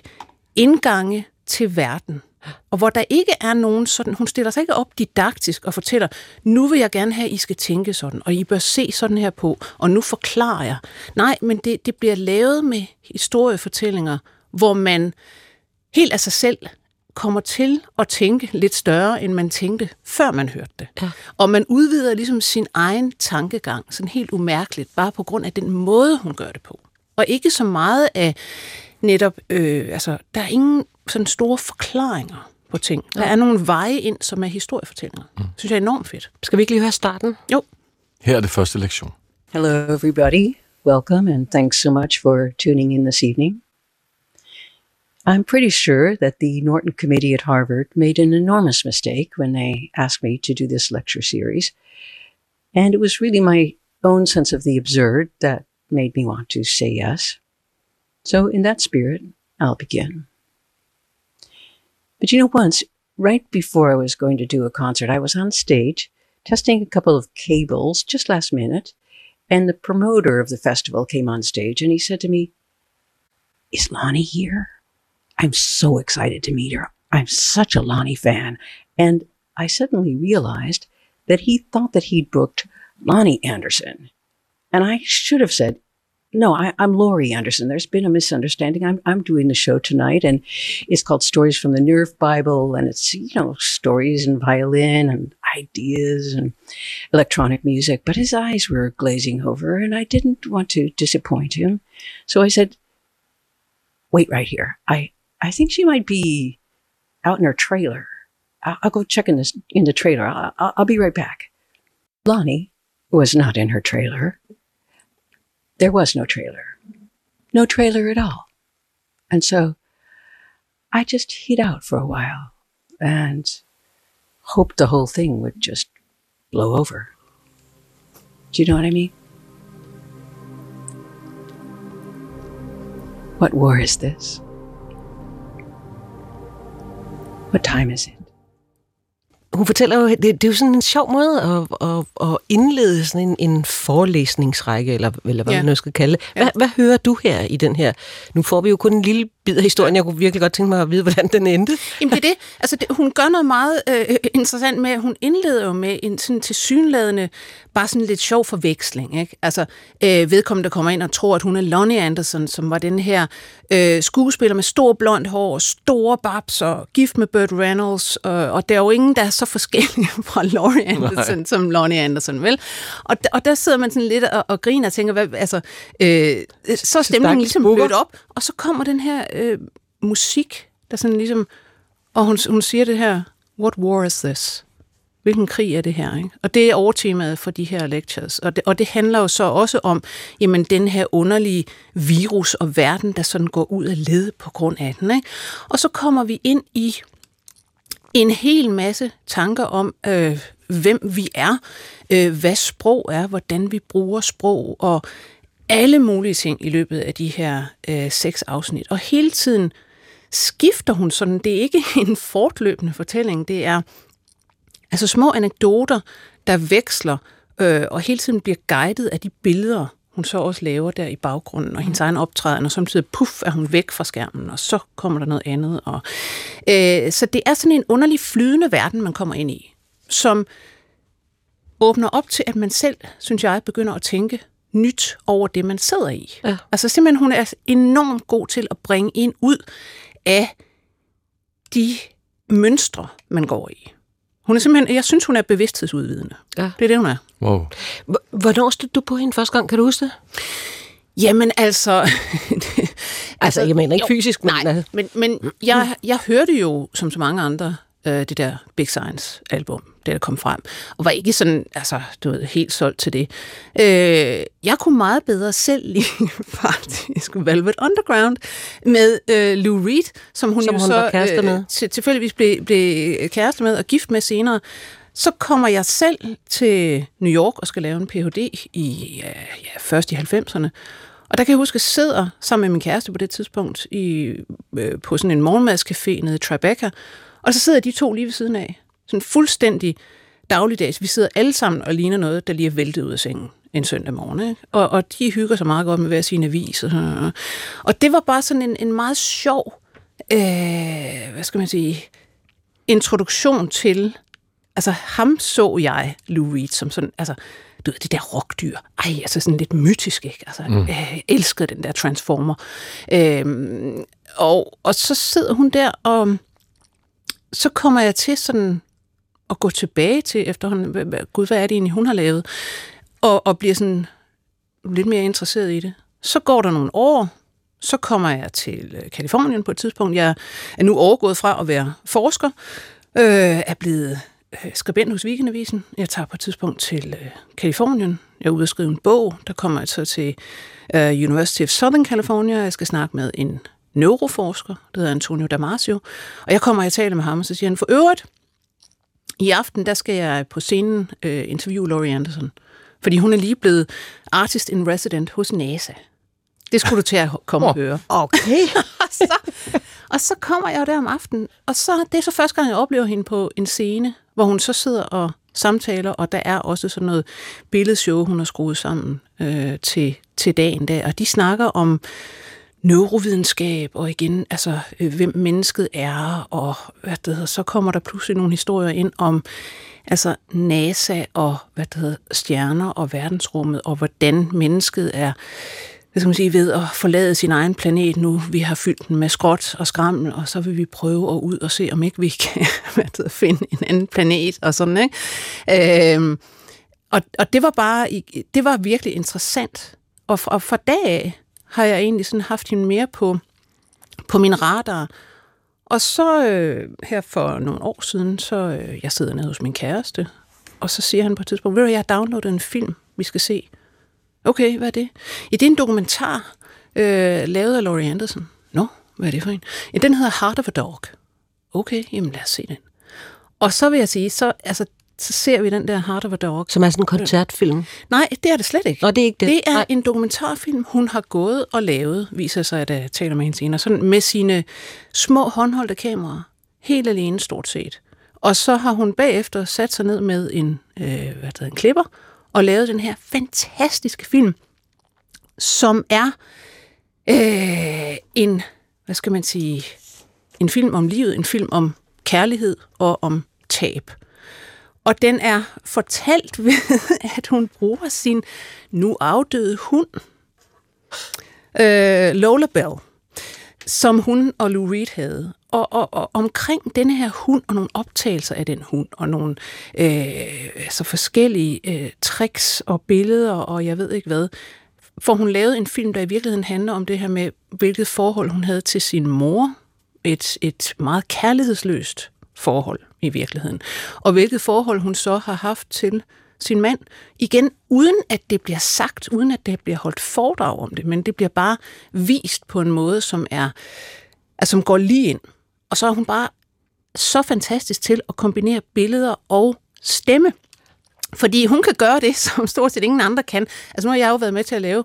indgange til verden. Og hvor der ikke er nogen sådan, hun stiller sig ikke op didaktisk og fortæller, nu vil jeg gerne have, at I skal tænke sådan, og I bør se sådan her på, og nu forklarer jeg. Nej, men det, det bliver lavet med historiefortællinger, hvor man helt af sig selv kommer til at tænke lidt større, end man tænkte, før man hørte det. Ja. Og man udvider ligesom sin egen tankegang, sådan helt umærkeligt, bare på grund af den måde, hun gør det på. Og ikke så meget af netop, øh, altså, der er ingen sådan store forklaringer på ting. Der er nogle veje ind, som er historiefortællinger. Mm. synes jeg er enormt fedt. Skal vi ikke lige høre starten? Jo. Her er det første lektion. Hello, everybody. Welcome, and thanks so much for tuning in this evening. I'm pretty sure that the Norton Committee at Harvard made an enormous mistake when they asked me to do this lecture series. And it was really my own sense of the absurd that made me want to say yes. So, in that spirit, I'll begin. But you know, once, right before I was going to do a concert, I was on stage testing a couple of cables just last minute. And the promoter of the festival came on stage and he said to me, Is Lonnie here? I'm so excited to meet her. I'm such a Lonnie fan. And I suddenly realized that he thought that he'd booked Lonnie Anderson. And I should have said, no, I, I'm Laurie Anderson. There's been a misunderstanding. I'm, I'm doing the show tonight, and it's called Stories from the Nerve Bible, and it's, you know, stories and violin and ideas and electronic music. But his eyes were glazing over, and I didn't want to disappoint him. So I said, wait right here. I, I think she might be out in her trailer. I'll, I'll go check in, this, in the trailer. I'll, I'll, I'll be right back. Lonnie was not in her trailer. There was no trailer. No trailer at all. And so I just hid out for a while and hoped the whole thing would just blow over. Do you know what I mean? What war is this? What time is it? Hun fortæller jo, det, det er jo sådan en sjov måde at, at, at indlede sådan en, en forelæsningsrække, eller, eller hvad Ja. man nu skal kalde det. Hvad, Ja. hvad hører du her i den her? Nu får vi jo kun en lille bid af historien. Jeg kunne virkelig godt tænke mig at vide, hvordan den endte. Jamen det er det. Altså, det, hun gør noget meget øh, interessant med, at hun indleder jo med en sådan tilsyneladende, bare sådan lidt sjov forveksling. Ikke? Altså, øh, vedkommende der kommer ind og tror, at hun er Lonnie Anderson, som var den her øh, skuespiller med stor blond hår, store babs og gift med Burt Reynolds, og, og der er jo ingen, der er så forskellige <laughs> fra Laurie Anderson, Nej. som Lonnie Anderson, vel? Og, og der sidder man sådan lidt og, og griner og tænker, hvad, altså, øh, så er stemningen ligesom blødt op, og så kommer den her øh, musik, der sådan ligesom, og hun, hun siger det her, what war is this? Hvilken krig er det her? Ikke? Og det er overtemaet for de her lectures. Og det, og det handler jo så også om, jamen den her underlige virus og verden, der sådan går ud af led på grund af den. Ikke? Og så kommer vi ind i en hel masse tanker om, øh, hvem vi er, øh, hvad sprog er, hvordan vi bruger sprog, og alle mulige ting i løbet af de her øh, seks afsnit. Og hele tiden skifter hun sådan, det er ikke <laughs> en fortløbende fortælling, det er altså små anekdoter, der veksler øh, og hele tiden bliver guidet af de billeder, hun så også laver der i baggrunden, og hendes egen optræden, og samtidig puff er hun væk fra skærmen, og så kommer der noget andet. Og, øh, så det er sådan en underlig flydende verden, man kommer ind i, som åbner op til, at man selv, synes jeg, begynder at tænke nyt over det, man sidder i. Ja. Altså simpelthen, hun er enormt god til at bringe en ud af de mønstre, man går i. Hun er simpelthen, jeg synes, hun er bevidsthedsudvidende. Ja. Det er det, hun er. Wow. Hvornår stod du på hende første gang? Kan du huske det? Jamen altså... <laughs> altså, jeg mener ikke jo, fysisk, men... Nej, men, men jeg, jeg hørte jo, som så mange andre, øh, det der Big Science album, det der kom frem, og var ikke sådan, altså, du ved, helt solgt til det. Øh, jeg kunne meget bedre selv <laughs> lide faktisk Velvet Underground med øh, Lou Reed, som hun Som jo hun så var kæreste med. Øh, til, tilfældigvis blev, blev kæreste med og gift med senere. Så kommer jeg selv til New York og skal lave en Ph.D. i, ja, ja, først i 90'erne. Og der kan jeg huske, at jeg sidder sammen med min kæreste på det tidspunkt i, øh, på sådan en morgenmadscafé nede i Tribeca, og så sidder de to lige ved siden af. Sådan fuldstændig dagligdags. Vi sidder alle sammen og ligner noget, der lige er væltet ud af sengen en søndag morgen. Ikke? Og, og de hygger sig meget godt med hver sin avis. Og, og det var bare sådan en, en meget sjov, øh, hvad skal man sige, introduktion til, altså ham så jeg, Lou Reed, som sådan, altså, du ved, det der rockdyr. Ej, altså sådan lidt mytisk, ikke? Altså, mm. øh, elskede den der Transformer. Øhm, og, og så sidder hun der, og så kommer jeg til sådan at gå tilbage til efterhånden, gud, hvad er det egentlig, hun har lavet? Og, og bliver sådan lidt mere interesseret i det. Så går der nogle år, så kommer jeg til Kalifornien på et tidspunkt. Jeg er nu overgået fra at være forsker, øh, er blevet øh, skribent hos Weekendavisen. Jeg tager på et tidspunkt til øh, Kalifornien. Jeg er ude at skrive en bog. Der kommer jeg så til øh, University of Southern California. Jeg skal snakke med en neuroforsker, der hedder Antonio Damasio. Og jeg kommer og jeg taler med ham, og så siger han, for øvrigt, i aften, der skal jeg på scenen øh, interviewe Laurie Anderson. Fordi hun er lige blevet artist in resident hos NASA. Det skulle du til at komme og høre. Okay. <laughs> og, så, og så kommer jeg der om aftenen, og så det er så første gang, jeg oplever hende på en scene, hvor hun så sidder og samtaler, og der er også sådan noget billedshow, hun har skruet sammen øh, til, til dagen der, og de snakker om neurovidenskab, og igen, altså, øh, hvem mennesket er, og hvad det hedder, så kommer der pludselig nogle historier ind om altså NASA og hvad det hedder, stjerner og verdensrummet, og hvordan mennesket er hvad skal man sige, ved at forlade sin egen planet nu. Vi har fyldt den med skråt og skrammel, og så vil vi prøve at ud og se, om ikke vi kan <laughs> finde en anden planet og sådan, ikke? Øhm, og, og det var bare, det var virkelig interessant. Og fra, og fra dag af har jeg egentlig sådan haft hende mere på, på min radar. Og så øh, her for nogle år siden, så øh, jeg sidder nede hos min kæreste, og så siger han på et tidspunkt, ved du, jeg har downloadet en film, vi skal se. Okay, hvad er det? Ja, det er en dokumentar, øh, lavet af Laurie Anderson. Nå, hvad er det for en? Ja, den hedder Heart of a Dog. Okay, jamen lad os se den. Og så vil jeg sige, så, altså, så ser vi den der Heart of a Dog. Som er sådan en koncertfilm? Nej, det er det slet ikke. Nå, det er ikke det? Det er Nej. en dokumentarfilm, hun har gået og lavet, viser sig, at jeg taler med hende senere, sådan med sine små håndholdte kameraer. Helt alene stort set. Og så har hun bagefter sat sig ned med en, øh, hvad hedder, en klipper, og lavede den her fantastiske film, som er øh, en, hvad skal man sige, en film om livet, en film om kærlighed og om tab. Og den er fortalt <laughs> ved, at hun bruger sin nu afdøde hund, øh, Lola Bell, som hun og Lou Reed havde. Og, og, og omkring denne her hund, og nogle optagelser af den hund, og nogle øh, altså forskellige øh, tricks og billeder, og jeg ved ikke hvad, får hun lavet en film, der i virkeligheden handler om det her med, hvilket forhold hun havde til sin mor. Et, et meget kærlighedsløst forhold i virkeligheden. Og hvilket forhold hun så har haft til sin mand. Igen, uden at det bliver sagt, uden at det bliver holdt foredrag om det, men det bliver bare vist på en måde, som er, altså, som går lige ind. Og så er hun bare så fantastisk til at kombinere billeder og stemme. Fordi hun kan gøre det, <laughs> som stort set ingen andre kan. Altså nu har jeg jo været med til at lave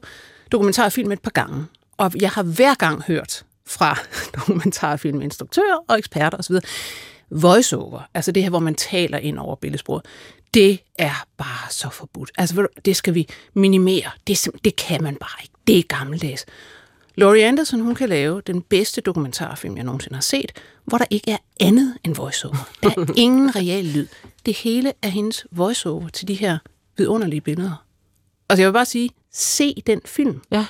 dokumentarfilm et par gange, og jeg har hver gang hørt fra <laughs> dokumentarfilminstruktører og eksperter osv., voiceover, altså det her, hvor man taler ind over billedsproget, det er bare så forbudt. Altså, det skal vi minimere. Det, det kan man bare ikke. Det er gammeldags. Laurie Anderson, hun kan lave den bedste dokumentarfilm, jeg nogensinde har set, hvor der ikke er andet end voiceover. Der er <laughs> ingen reel lyd. Det hele er hendes voiceover til de her vidunderlige billeder. Og jeg vil bare sige, se den film. Ja.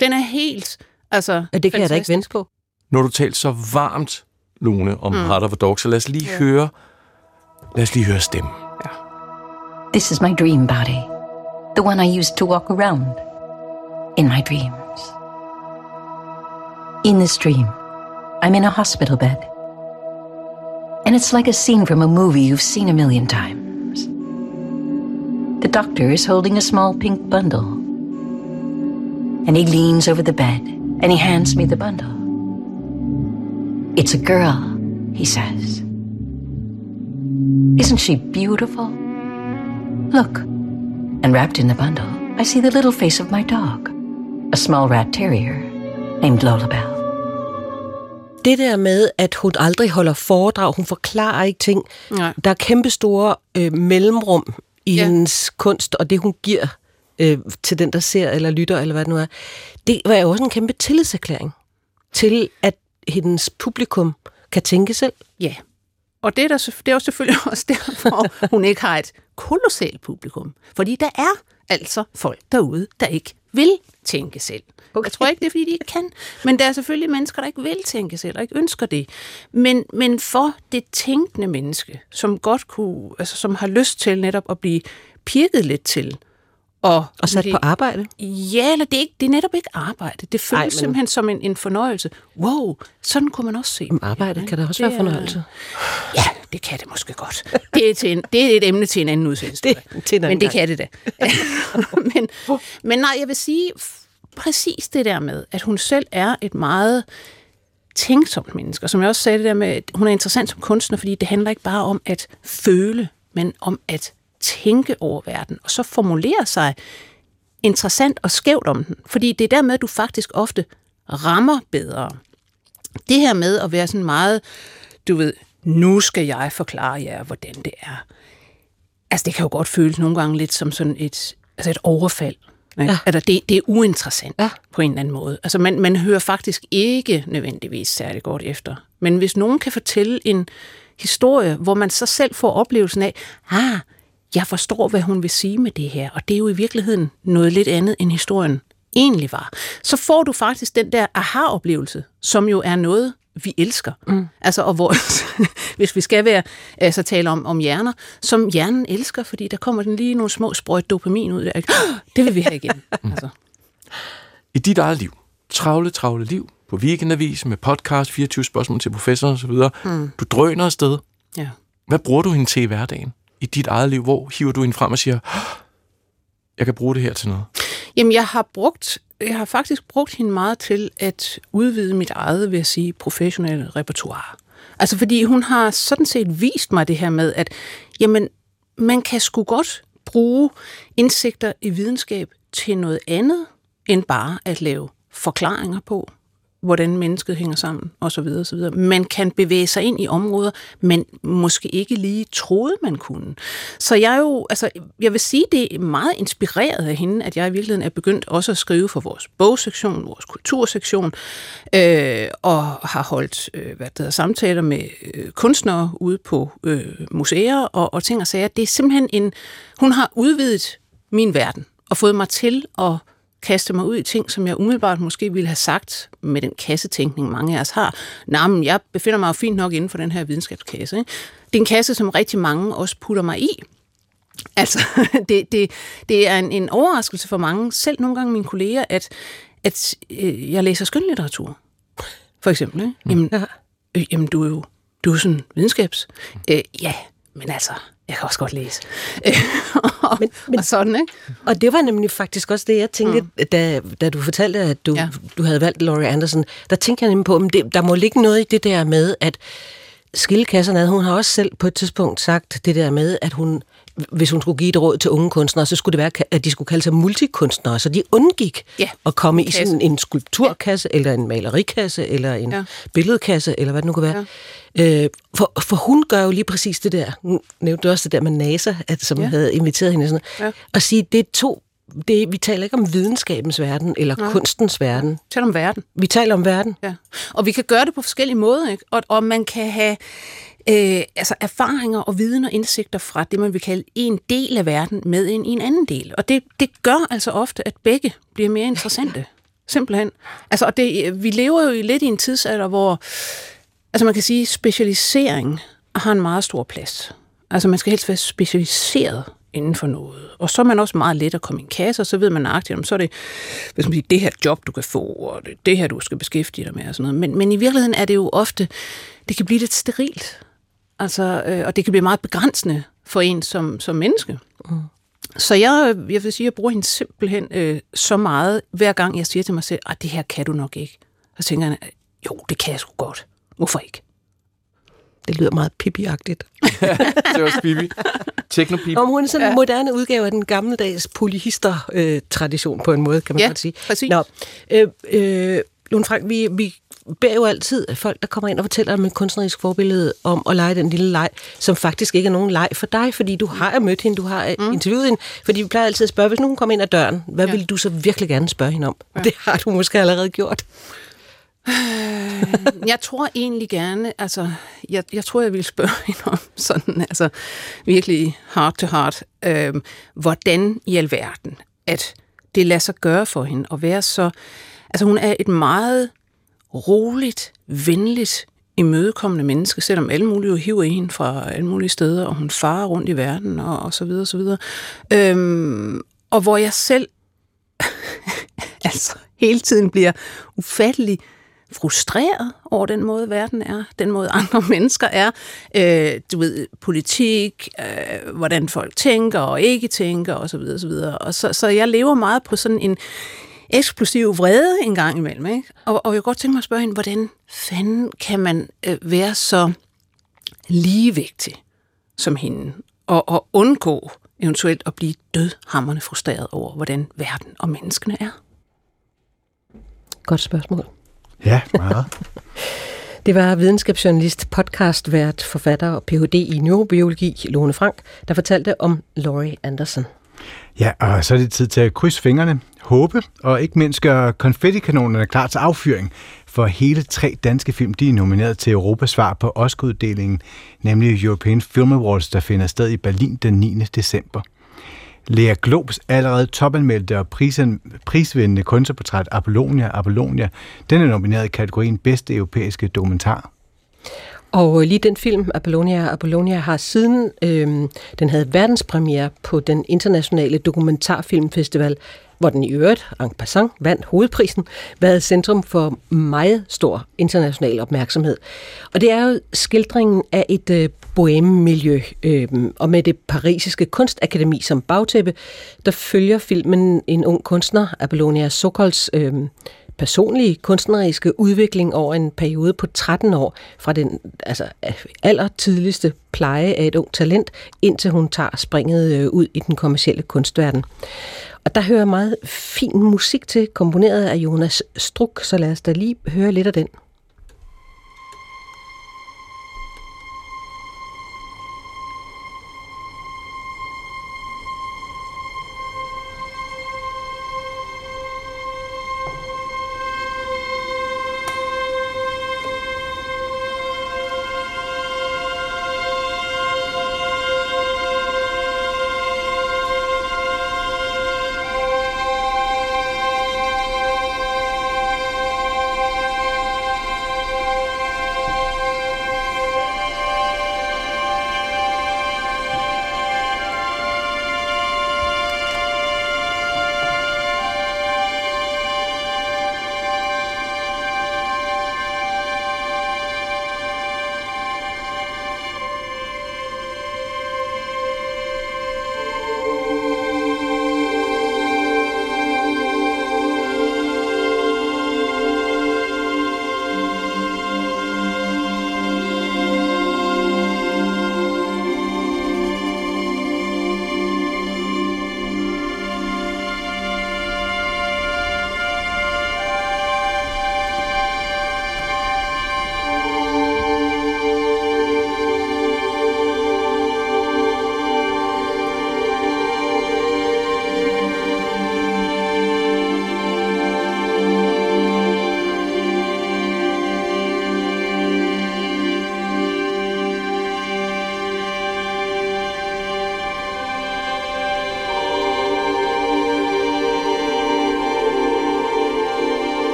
Den er helt, altså... Ja, det kan fantastisk. jeg da ikke vente på. Når du talt så varmt, Lone, om mm. Heart of a Dog, så lad os lige ja. høre Lad os lige høre stemmen. This is my dream body, the one I used to walk around in my dreams. In this dream, I'm in a hospital bed. And it's like a scene from a movie you've seen a million times. The doctor is holding a small pink bundle. And he leans over the bed and he hands me the bundle. It's a girl, he says. Isn't she beautiful? Look. And wrapped in the bundle, I see the little face of my dog, a small rat terrier named Lolabelle. Det der med, at hun aldrig holder foredrag, hun forklarer ikke ting. Nej. Der er kæmpe store øh, mellemrum i ja. hendes kunst, og det hun giver øh, til den, der ser eller lytter, eller hvad det nu er. Det var jo også en kæmpe tillidserklæring til, at hendes publikum kan tænke selv. Ja, og det er, der, det er jo selvfølgelig <laughs> også derfor, hun ikke har et kolossalt publikum. Fordi der er altså folk derude, der ikke vil tænke selv. Okay. Jeg tror ikke, det er, fordi de ikke kan. Men der er selvfølgelig mennesker, der ikke vil tænke selv, og ikke ønsker det. Men, men for det tænkende menneske, som godt kunne, altså som har lyst til netop at blive pirket lidt til, og, Og sat det, på arbejde. Ja, eller det er, ikke, det er netop ikke arbejde. Det føles Ej, men- men... simpelthen som en, en fornøjelse. Wow, sådan kunne man også se. Jamen, arbejde kan da også Det være er- fornøjelse. Ja, det kan det måske godt. Det er, til en, det er et emne til en anden udsendelse. <laughs> Det- til en anden Men det gang. kan det da. <laughs> men, men nej, jeg vil sige præcis det der med, at hun selv er et meget tænksomt menneske. Og som jeg også sagde det der med, at hun er interessant som kunstner, fordi det handler ikke bare om at føle, men om at tænke over verden, og så formulere sig interessant og skævt om den. Fordi det er dermed, du faktisk ofte rammer bedre. Det her med at være sådan meget, du ved, nu skal jeg forklare jer, hvordan det er. Altså, det kan jo godt føles nogle gange lidt som sådan et, altså et overfald. Ikke? Ja. Altså, det, det er uinteressant ja. på en eller anden måde. Altså, man, man hører faktisk ikke nødvendigvis særlig godt efter. Men hvis nogen kan fortælle en historie, hvor man så selv får oplevelsen af, ah, jeg forstår, hvad hun vil sige med det her, og det er jo i virkeligheden noget lidt andet, end historien egentlig var, så får du faktisk den der aha-oplevelse, som jo er noget, vi elsker. Mm. Altså, og hvor, <laughs> hvis vi skal være, altså tale om, om hjerner, som hjernen elsker, fordi der kommer den lige nogle små sprøjt dopamin ud der. <gasps> Det vil vi have igen. <laughs> Altså. I dit eget liv, travle, travle liv, på weekendavis med podcast, 24 spørgsmål til professoren osv. Mm. Du drøner afsted. Ja. Hvad bruger du hende til i hverdagen? I dit eget liv, hvor hiver du hende frem og siger, jeg kan bruge det her til noget? Jamen, jeg har brugt, jeg har faktisk brugt hende meget til at udvide mit eget, vil jeg sige, professionelle repertoire. Altså, fordi hun har sådan set vist mig det her med, at jamen, man kan sgu godt bruge indsigter i videnskab til noget andet, end bare at lave forklaringer på, hvordan mennesket hænger sammen, osv. osv. Man kan bevæge sig ind i områder, man måske ikke lige troede, man kunne. Så jeg er jo, altså, jeg vil sige, det er meget inspireret af hende, at jeg i virkeligheden er begyndt også at skrive for vores bogsektion, vores kultursektion, øh, og har holdt øh, hvad det hedder, samtaler med øh, kunstnere ude på øh, museer og, og ting og sager. Det er simpelthen en, hun har udvidet min verden og fået mig til at kaste mig ud i ting, som jeg umiddelbart måske ville have sagt med den kassetænkning, mange af os har. Nej, men jeg befinder mig jo fint nok inden for den her videnskabskasse. Ikke? Det er en kasse, som rigtig mange også putter mig i. Altså, <laughs> det, det, det er en, en overraskelse for mange, selv nogle gange mine kolleger, at, at øh, jeg læser skønlitteratur. For eksempel. Ikke? Jamen, Ja. øh, jamen, du er jo du er sådan videnskabs. Øh, ja, men altså, jeg kan også godt læse. Og, <laughs> Men- men- og sådan, ikke? Og det var nemlig faktisk også det, jeg tænkte, mm. da, da du fortalte, at du, ja. Du havde valgt Laurie Anderson. Der tænkte jeg nemlig på, at der må ligge noget i det der med, at skillekasserne, hun har også selv på et tidspunkt sagt det der med, at hun, hvis hun skulle give et råd til unge kunstnere, så skulle det være, at de skulle kalde sig multikunstnere, så de undgik Ja, at komme i kasse. sådan en skulpturkasse, ja. eller en malerikasse, eller en ja. Billedkasse, eller hvad det nu kan være. Ja. Øh, for, for hun gør jo lige præcis det der. Nu nævnte du også det der med NASA, at, som ja. Havde inviteret hende. Sådan, noget. Ja. Og sige, det er to... Det, vi taler ikke om videnskabens verden, eller Nej. kunstens verden. Tal om verden. Vi taler om verden. Ja. Og vi kan gøre det på forskellige måder, ikke? Og, og man kan have øh, altså erfaringer og viden og indsigter fra det, man vil kalde en del af verden med ind i en anden del. Og det, det gør altså ofte, at begge bliver mere interessante. <laughs> Simpelthen. Altså, og det, vi lever jo i lidt i en tidsalder, hvor altså man kan sige, specialisering har en meget stor plads. Altså man skal helst være specialiseret inden for noget. Og så er man også meget let at komme i en kasse, og så ved man nøjagtigt, så er det hvis man siger, det her job, du kan få, og det, det her, du skal beskæftige dig med, og sådan noget. Men, men i virkeligheden er det jo ofte, det kan blive lidt sterilt. Altså, øh, og det kan blive meget begrænsende for en som, som menneske. Mm. Så jeg, jeg vil sige, jeg bruger hende simpelthen øh, så meget, hver gang jeg siger til mig selv, at det her kan du nok ikke. Så tænker jeg, jo, det kan jeg sgu godt. Hvorfor ikke? Det lyder meget pippi-agtigt. <laughs> det var Pippi. Teknopip. Om hun er sådan en ja. moderne udgave af den gammeldags polyhister-tradition øh, på en måde, kan man ja, godt sige. præcis. Nå, øh, øh, Lone Frank, vi, vi beder jo altid folk, der kommer ind og fortæller om et kunstnerisk forbillede, om at lege den lille leg, som faktisk ikke er nogen leg for dig, fordi du har mødt hende, du har mm. interviewet hende, fordi vi plejer altid at spørge, hvis nogen kommer ind ad døren, hvad ja. vil du så virkelig gerne spørge hende om? Ja. Det har du måske allerede gjort. jeg tror egentlig gerne, altså, jeg, jeg tror, jeg vil spørge <laughs> hende om sådan, altså, virkelig heart to heart, øh, hvordan i alverden, at det lader sig gøre for hende at være så, altså hun er et meget roligt, venligt, imødekommende menneske, selvom alle mulige jo hiver i hende fra alle mulige steder, og hun farer rundt i verden, og, og så videre, og så videre. Øhm, og hvor jeg selv <laughs> altså hele tiden bliver ufattelig frustreret over den måde, verden er, den måde andre <laughs> mennesker er. Øh, du ved, politik, øh, hvordan folk tænker og ikke tænker osv. Og, så videre, og så, så jeg lever meget på sådan en eksplosiv vrede en gang imellem. Ikke? Og, og jeg kunne godt tænke mig at spørge hende, hvordan fanden kan man øh, være så ligevægtig som hende, og, og undgå eventuelt at blive dødhammerne frustreret over, hvordan verden og menneskene er? Godt spørgsmål. Ja, meget. <laughs> Det var videnskabsjournalist, podcastvært, forfatter og Ph.D. i neurobiologi, Lone Frank, der fortalte om Laurie Anderson. Ja, og så er det tid til at krydse fingrene, håbe og ikke mindst gøre konfettikanonerne klar til affyring. For hele tre danske film, de er nomineret til Europas svar på Oscar-uddelingen, nemlig European Film Awards, der finder sted i Berlin den 9. december. Lea Globs allerede topanmeldte og prisen, prisvindende kunstnerportræt Apollonia, Apollonia, den er nomineret i kategorien bedste europæiske dokumentar. Og lige den film, Apollonia, Apollonia har siden øh, den havde verdenspremiere på den internationale dokumentarfilmfestival, hvor den i øvrigt, en passant, vandt hovedprisen, været centrum for meget stor international opmærksomhed. Og det er jo skildringen af et øh, boheme-miljø, øh, og med det parisiske kunstakademi som bagtæppe, der følger filmen en ung kunstner, Apollonia Sokols, øh, personlige kunstneriske udvikling over en periode på 13 år, fra den altså, allertidligste pleje af et ung talent, indtil hun tager springet øh, ud i den kommercielle kunstverden. Og der hører meget fin musik til, komponeret af Jonas Struk, så lad os da lige høre lidt af den.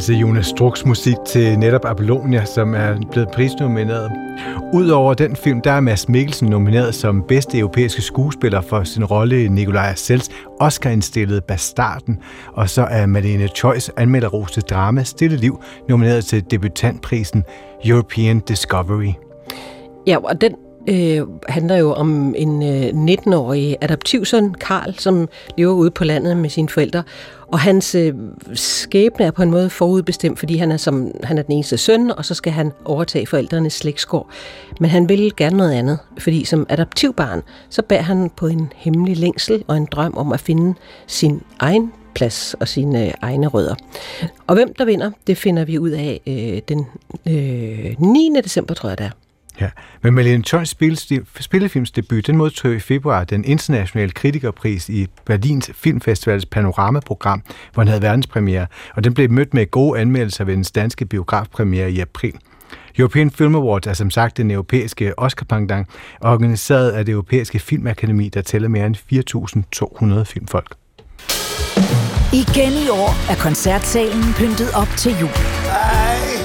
Altså Jonas Struks musik til netop Apollonia, som er blevet prisnomineret. Udover den film, der er Mads Mikkelsen nomineret som bedste europæiske skuespiller for sin rolle i Nikolaj Sels Oscar-indstillet Bastarden, og så er Malene Choice anmelderroste drama Stille Liv nomineret til debutantprisen European Discovery. Ja, og den øh, handler jo om en øh, 19-årig adoptivsøn, Karl, som lever ude på landet med sine forældre. Og hans øh, skæbne er på en måde forudbestemt, fordi han er, som, han er den eneste søn, og så skal han overtage forældrenes slægtsgård. Men han vil gerne noget andet, fordi som adoptivbarn, så bærer han på en hemmelig længsel og en drøm om at finde sin egen plads og sine øh, egne rødder. Og hvem der vinder, det finder vi ud af øh, den øh, 9. december, tror jeg det er. Ja, men Malene Tøjs spillefilmsdebut, den modtog i februar den internationale kritikerpris i Berlins Filmfestivals panoramaprogram, hvor den havde verdenspremiere, og den blev mødt med gode anmeldelser ved den danske biografpremiere i april. European Film Awards er som sagt den europæiske Oscar-pangdang, organiseret af det europæiske filmakademi, der tæller mere end 4.200 filmfolk. Igen i år er koncertsalen pyntet op til jul.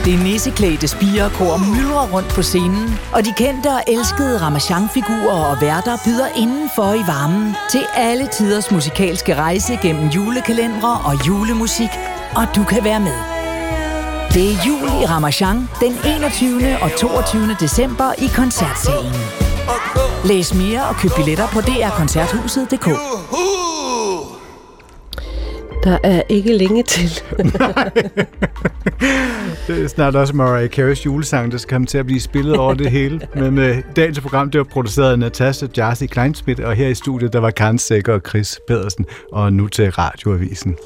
Det nisseklædte spirekor myldrer rundt på scenen, og de kendte og elskede Ramachan-figurer og værter byder indenfor i varmen til alle tiders musikalske rejse gennem julekalendere og julemusik, og du kan være med. Det er jul i Ramachan den 21. og 22. december i koncertsalen. Læs mere og køb billetter på drkoncerthuset.dk. Der er ikke længe til. <laughs> det er snart også Mariah Carey's julesang, der skal komme til at blive spillet over det hele. <laughs> Men uh, dagens program, det var produceret af Natasha Jarsi Kleinsmith, og her i studiet, der var Karen Sækker og Chris Pedersen, og nu til Radioavisen.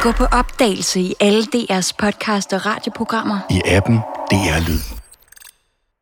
Gå på opdagelse i alle DR's podcast og radioprogrammer. I appen DR Lyd.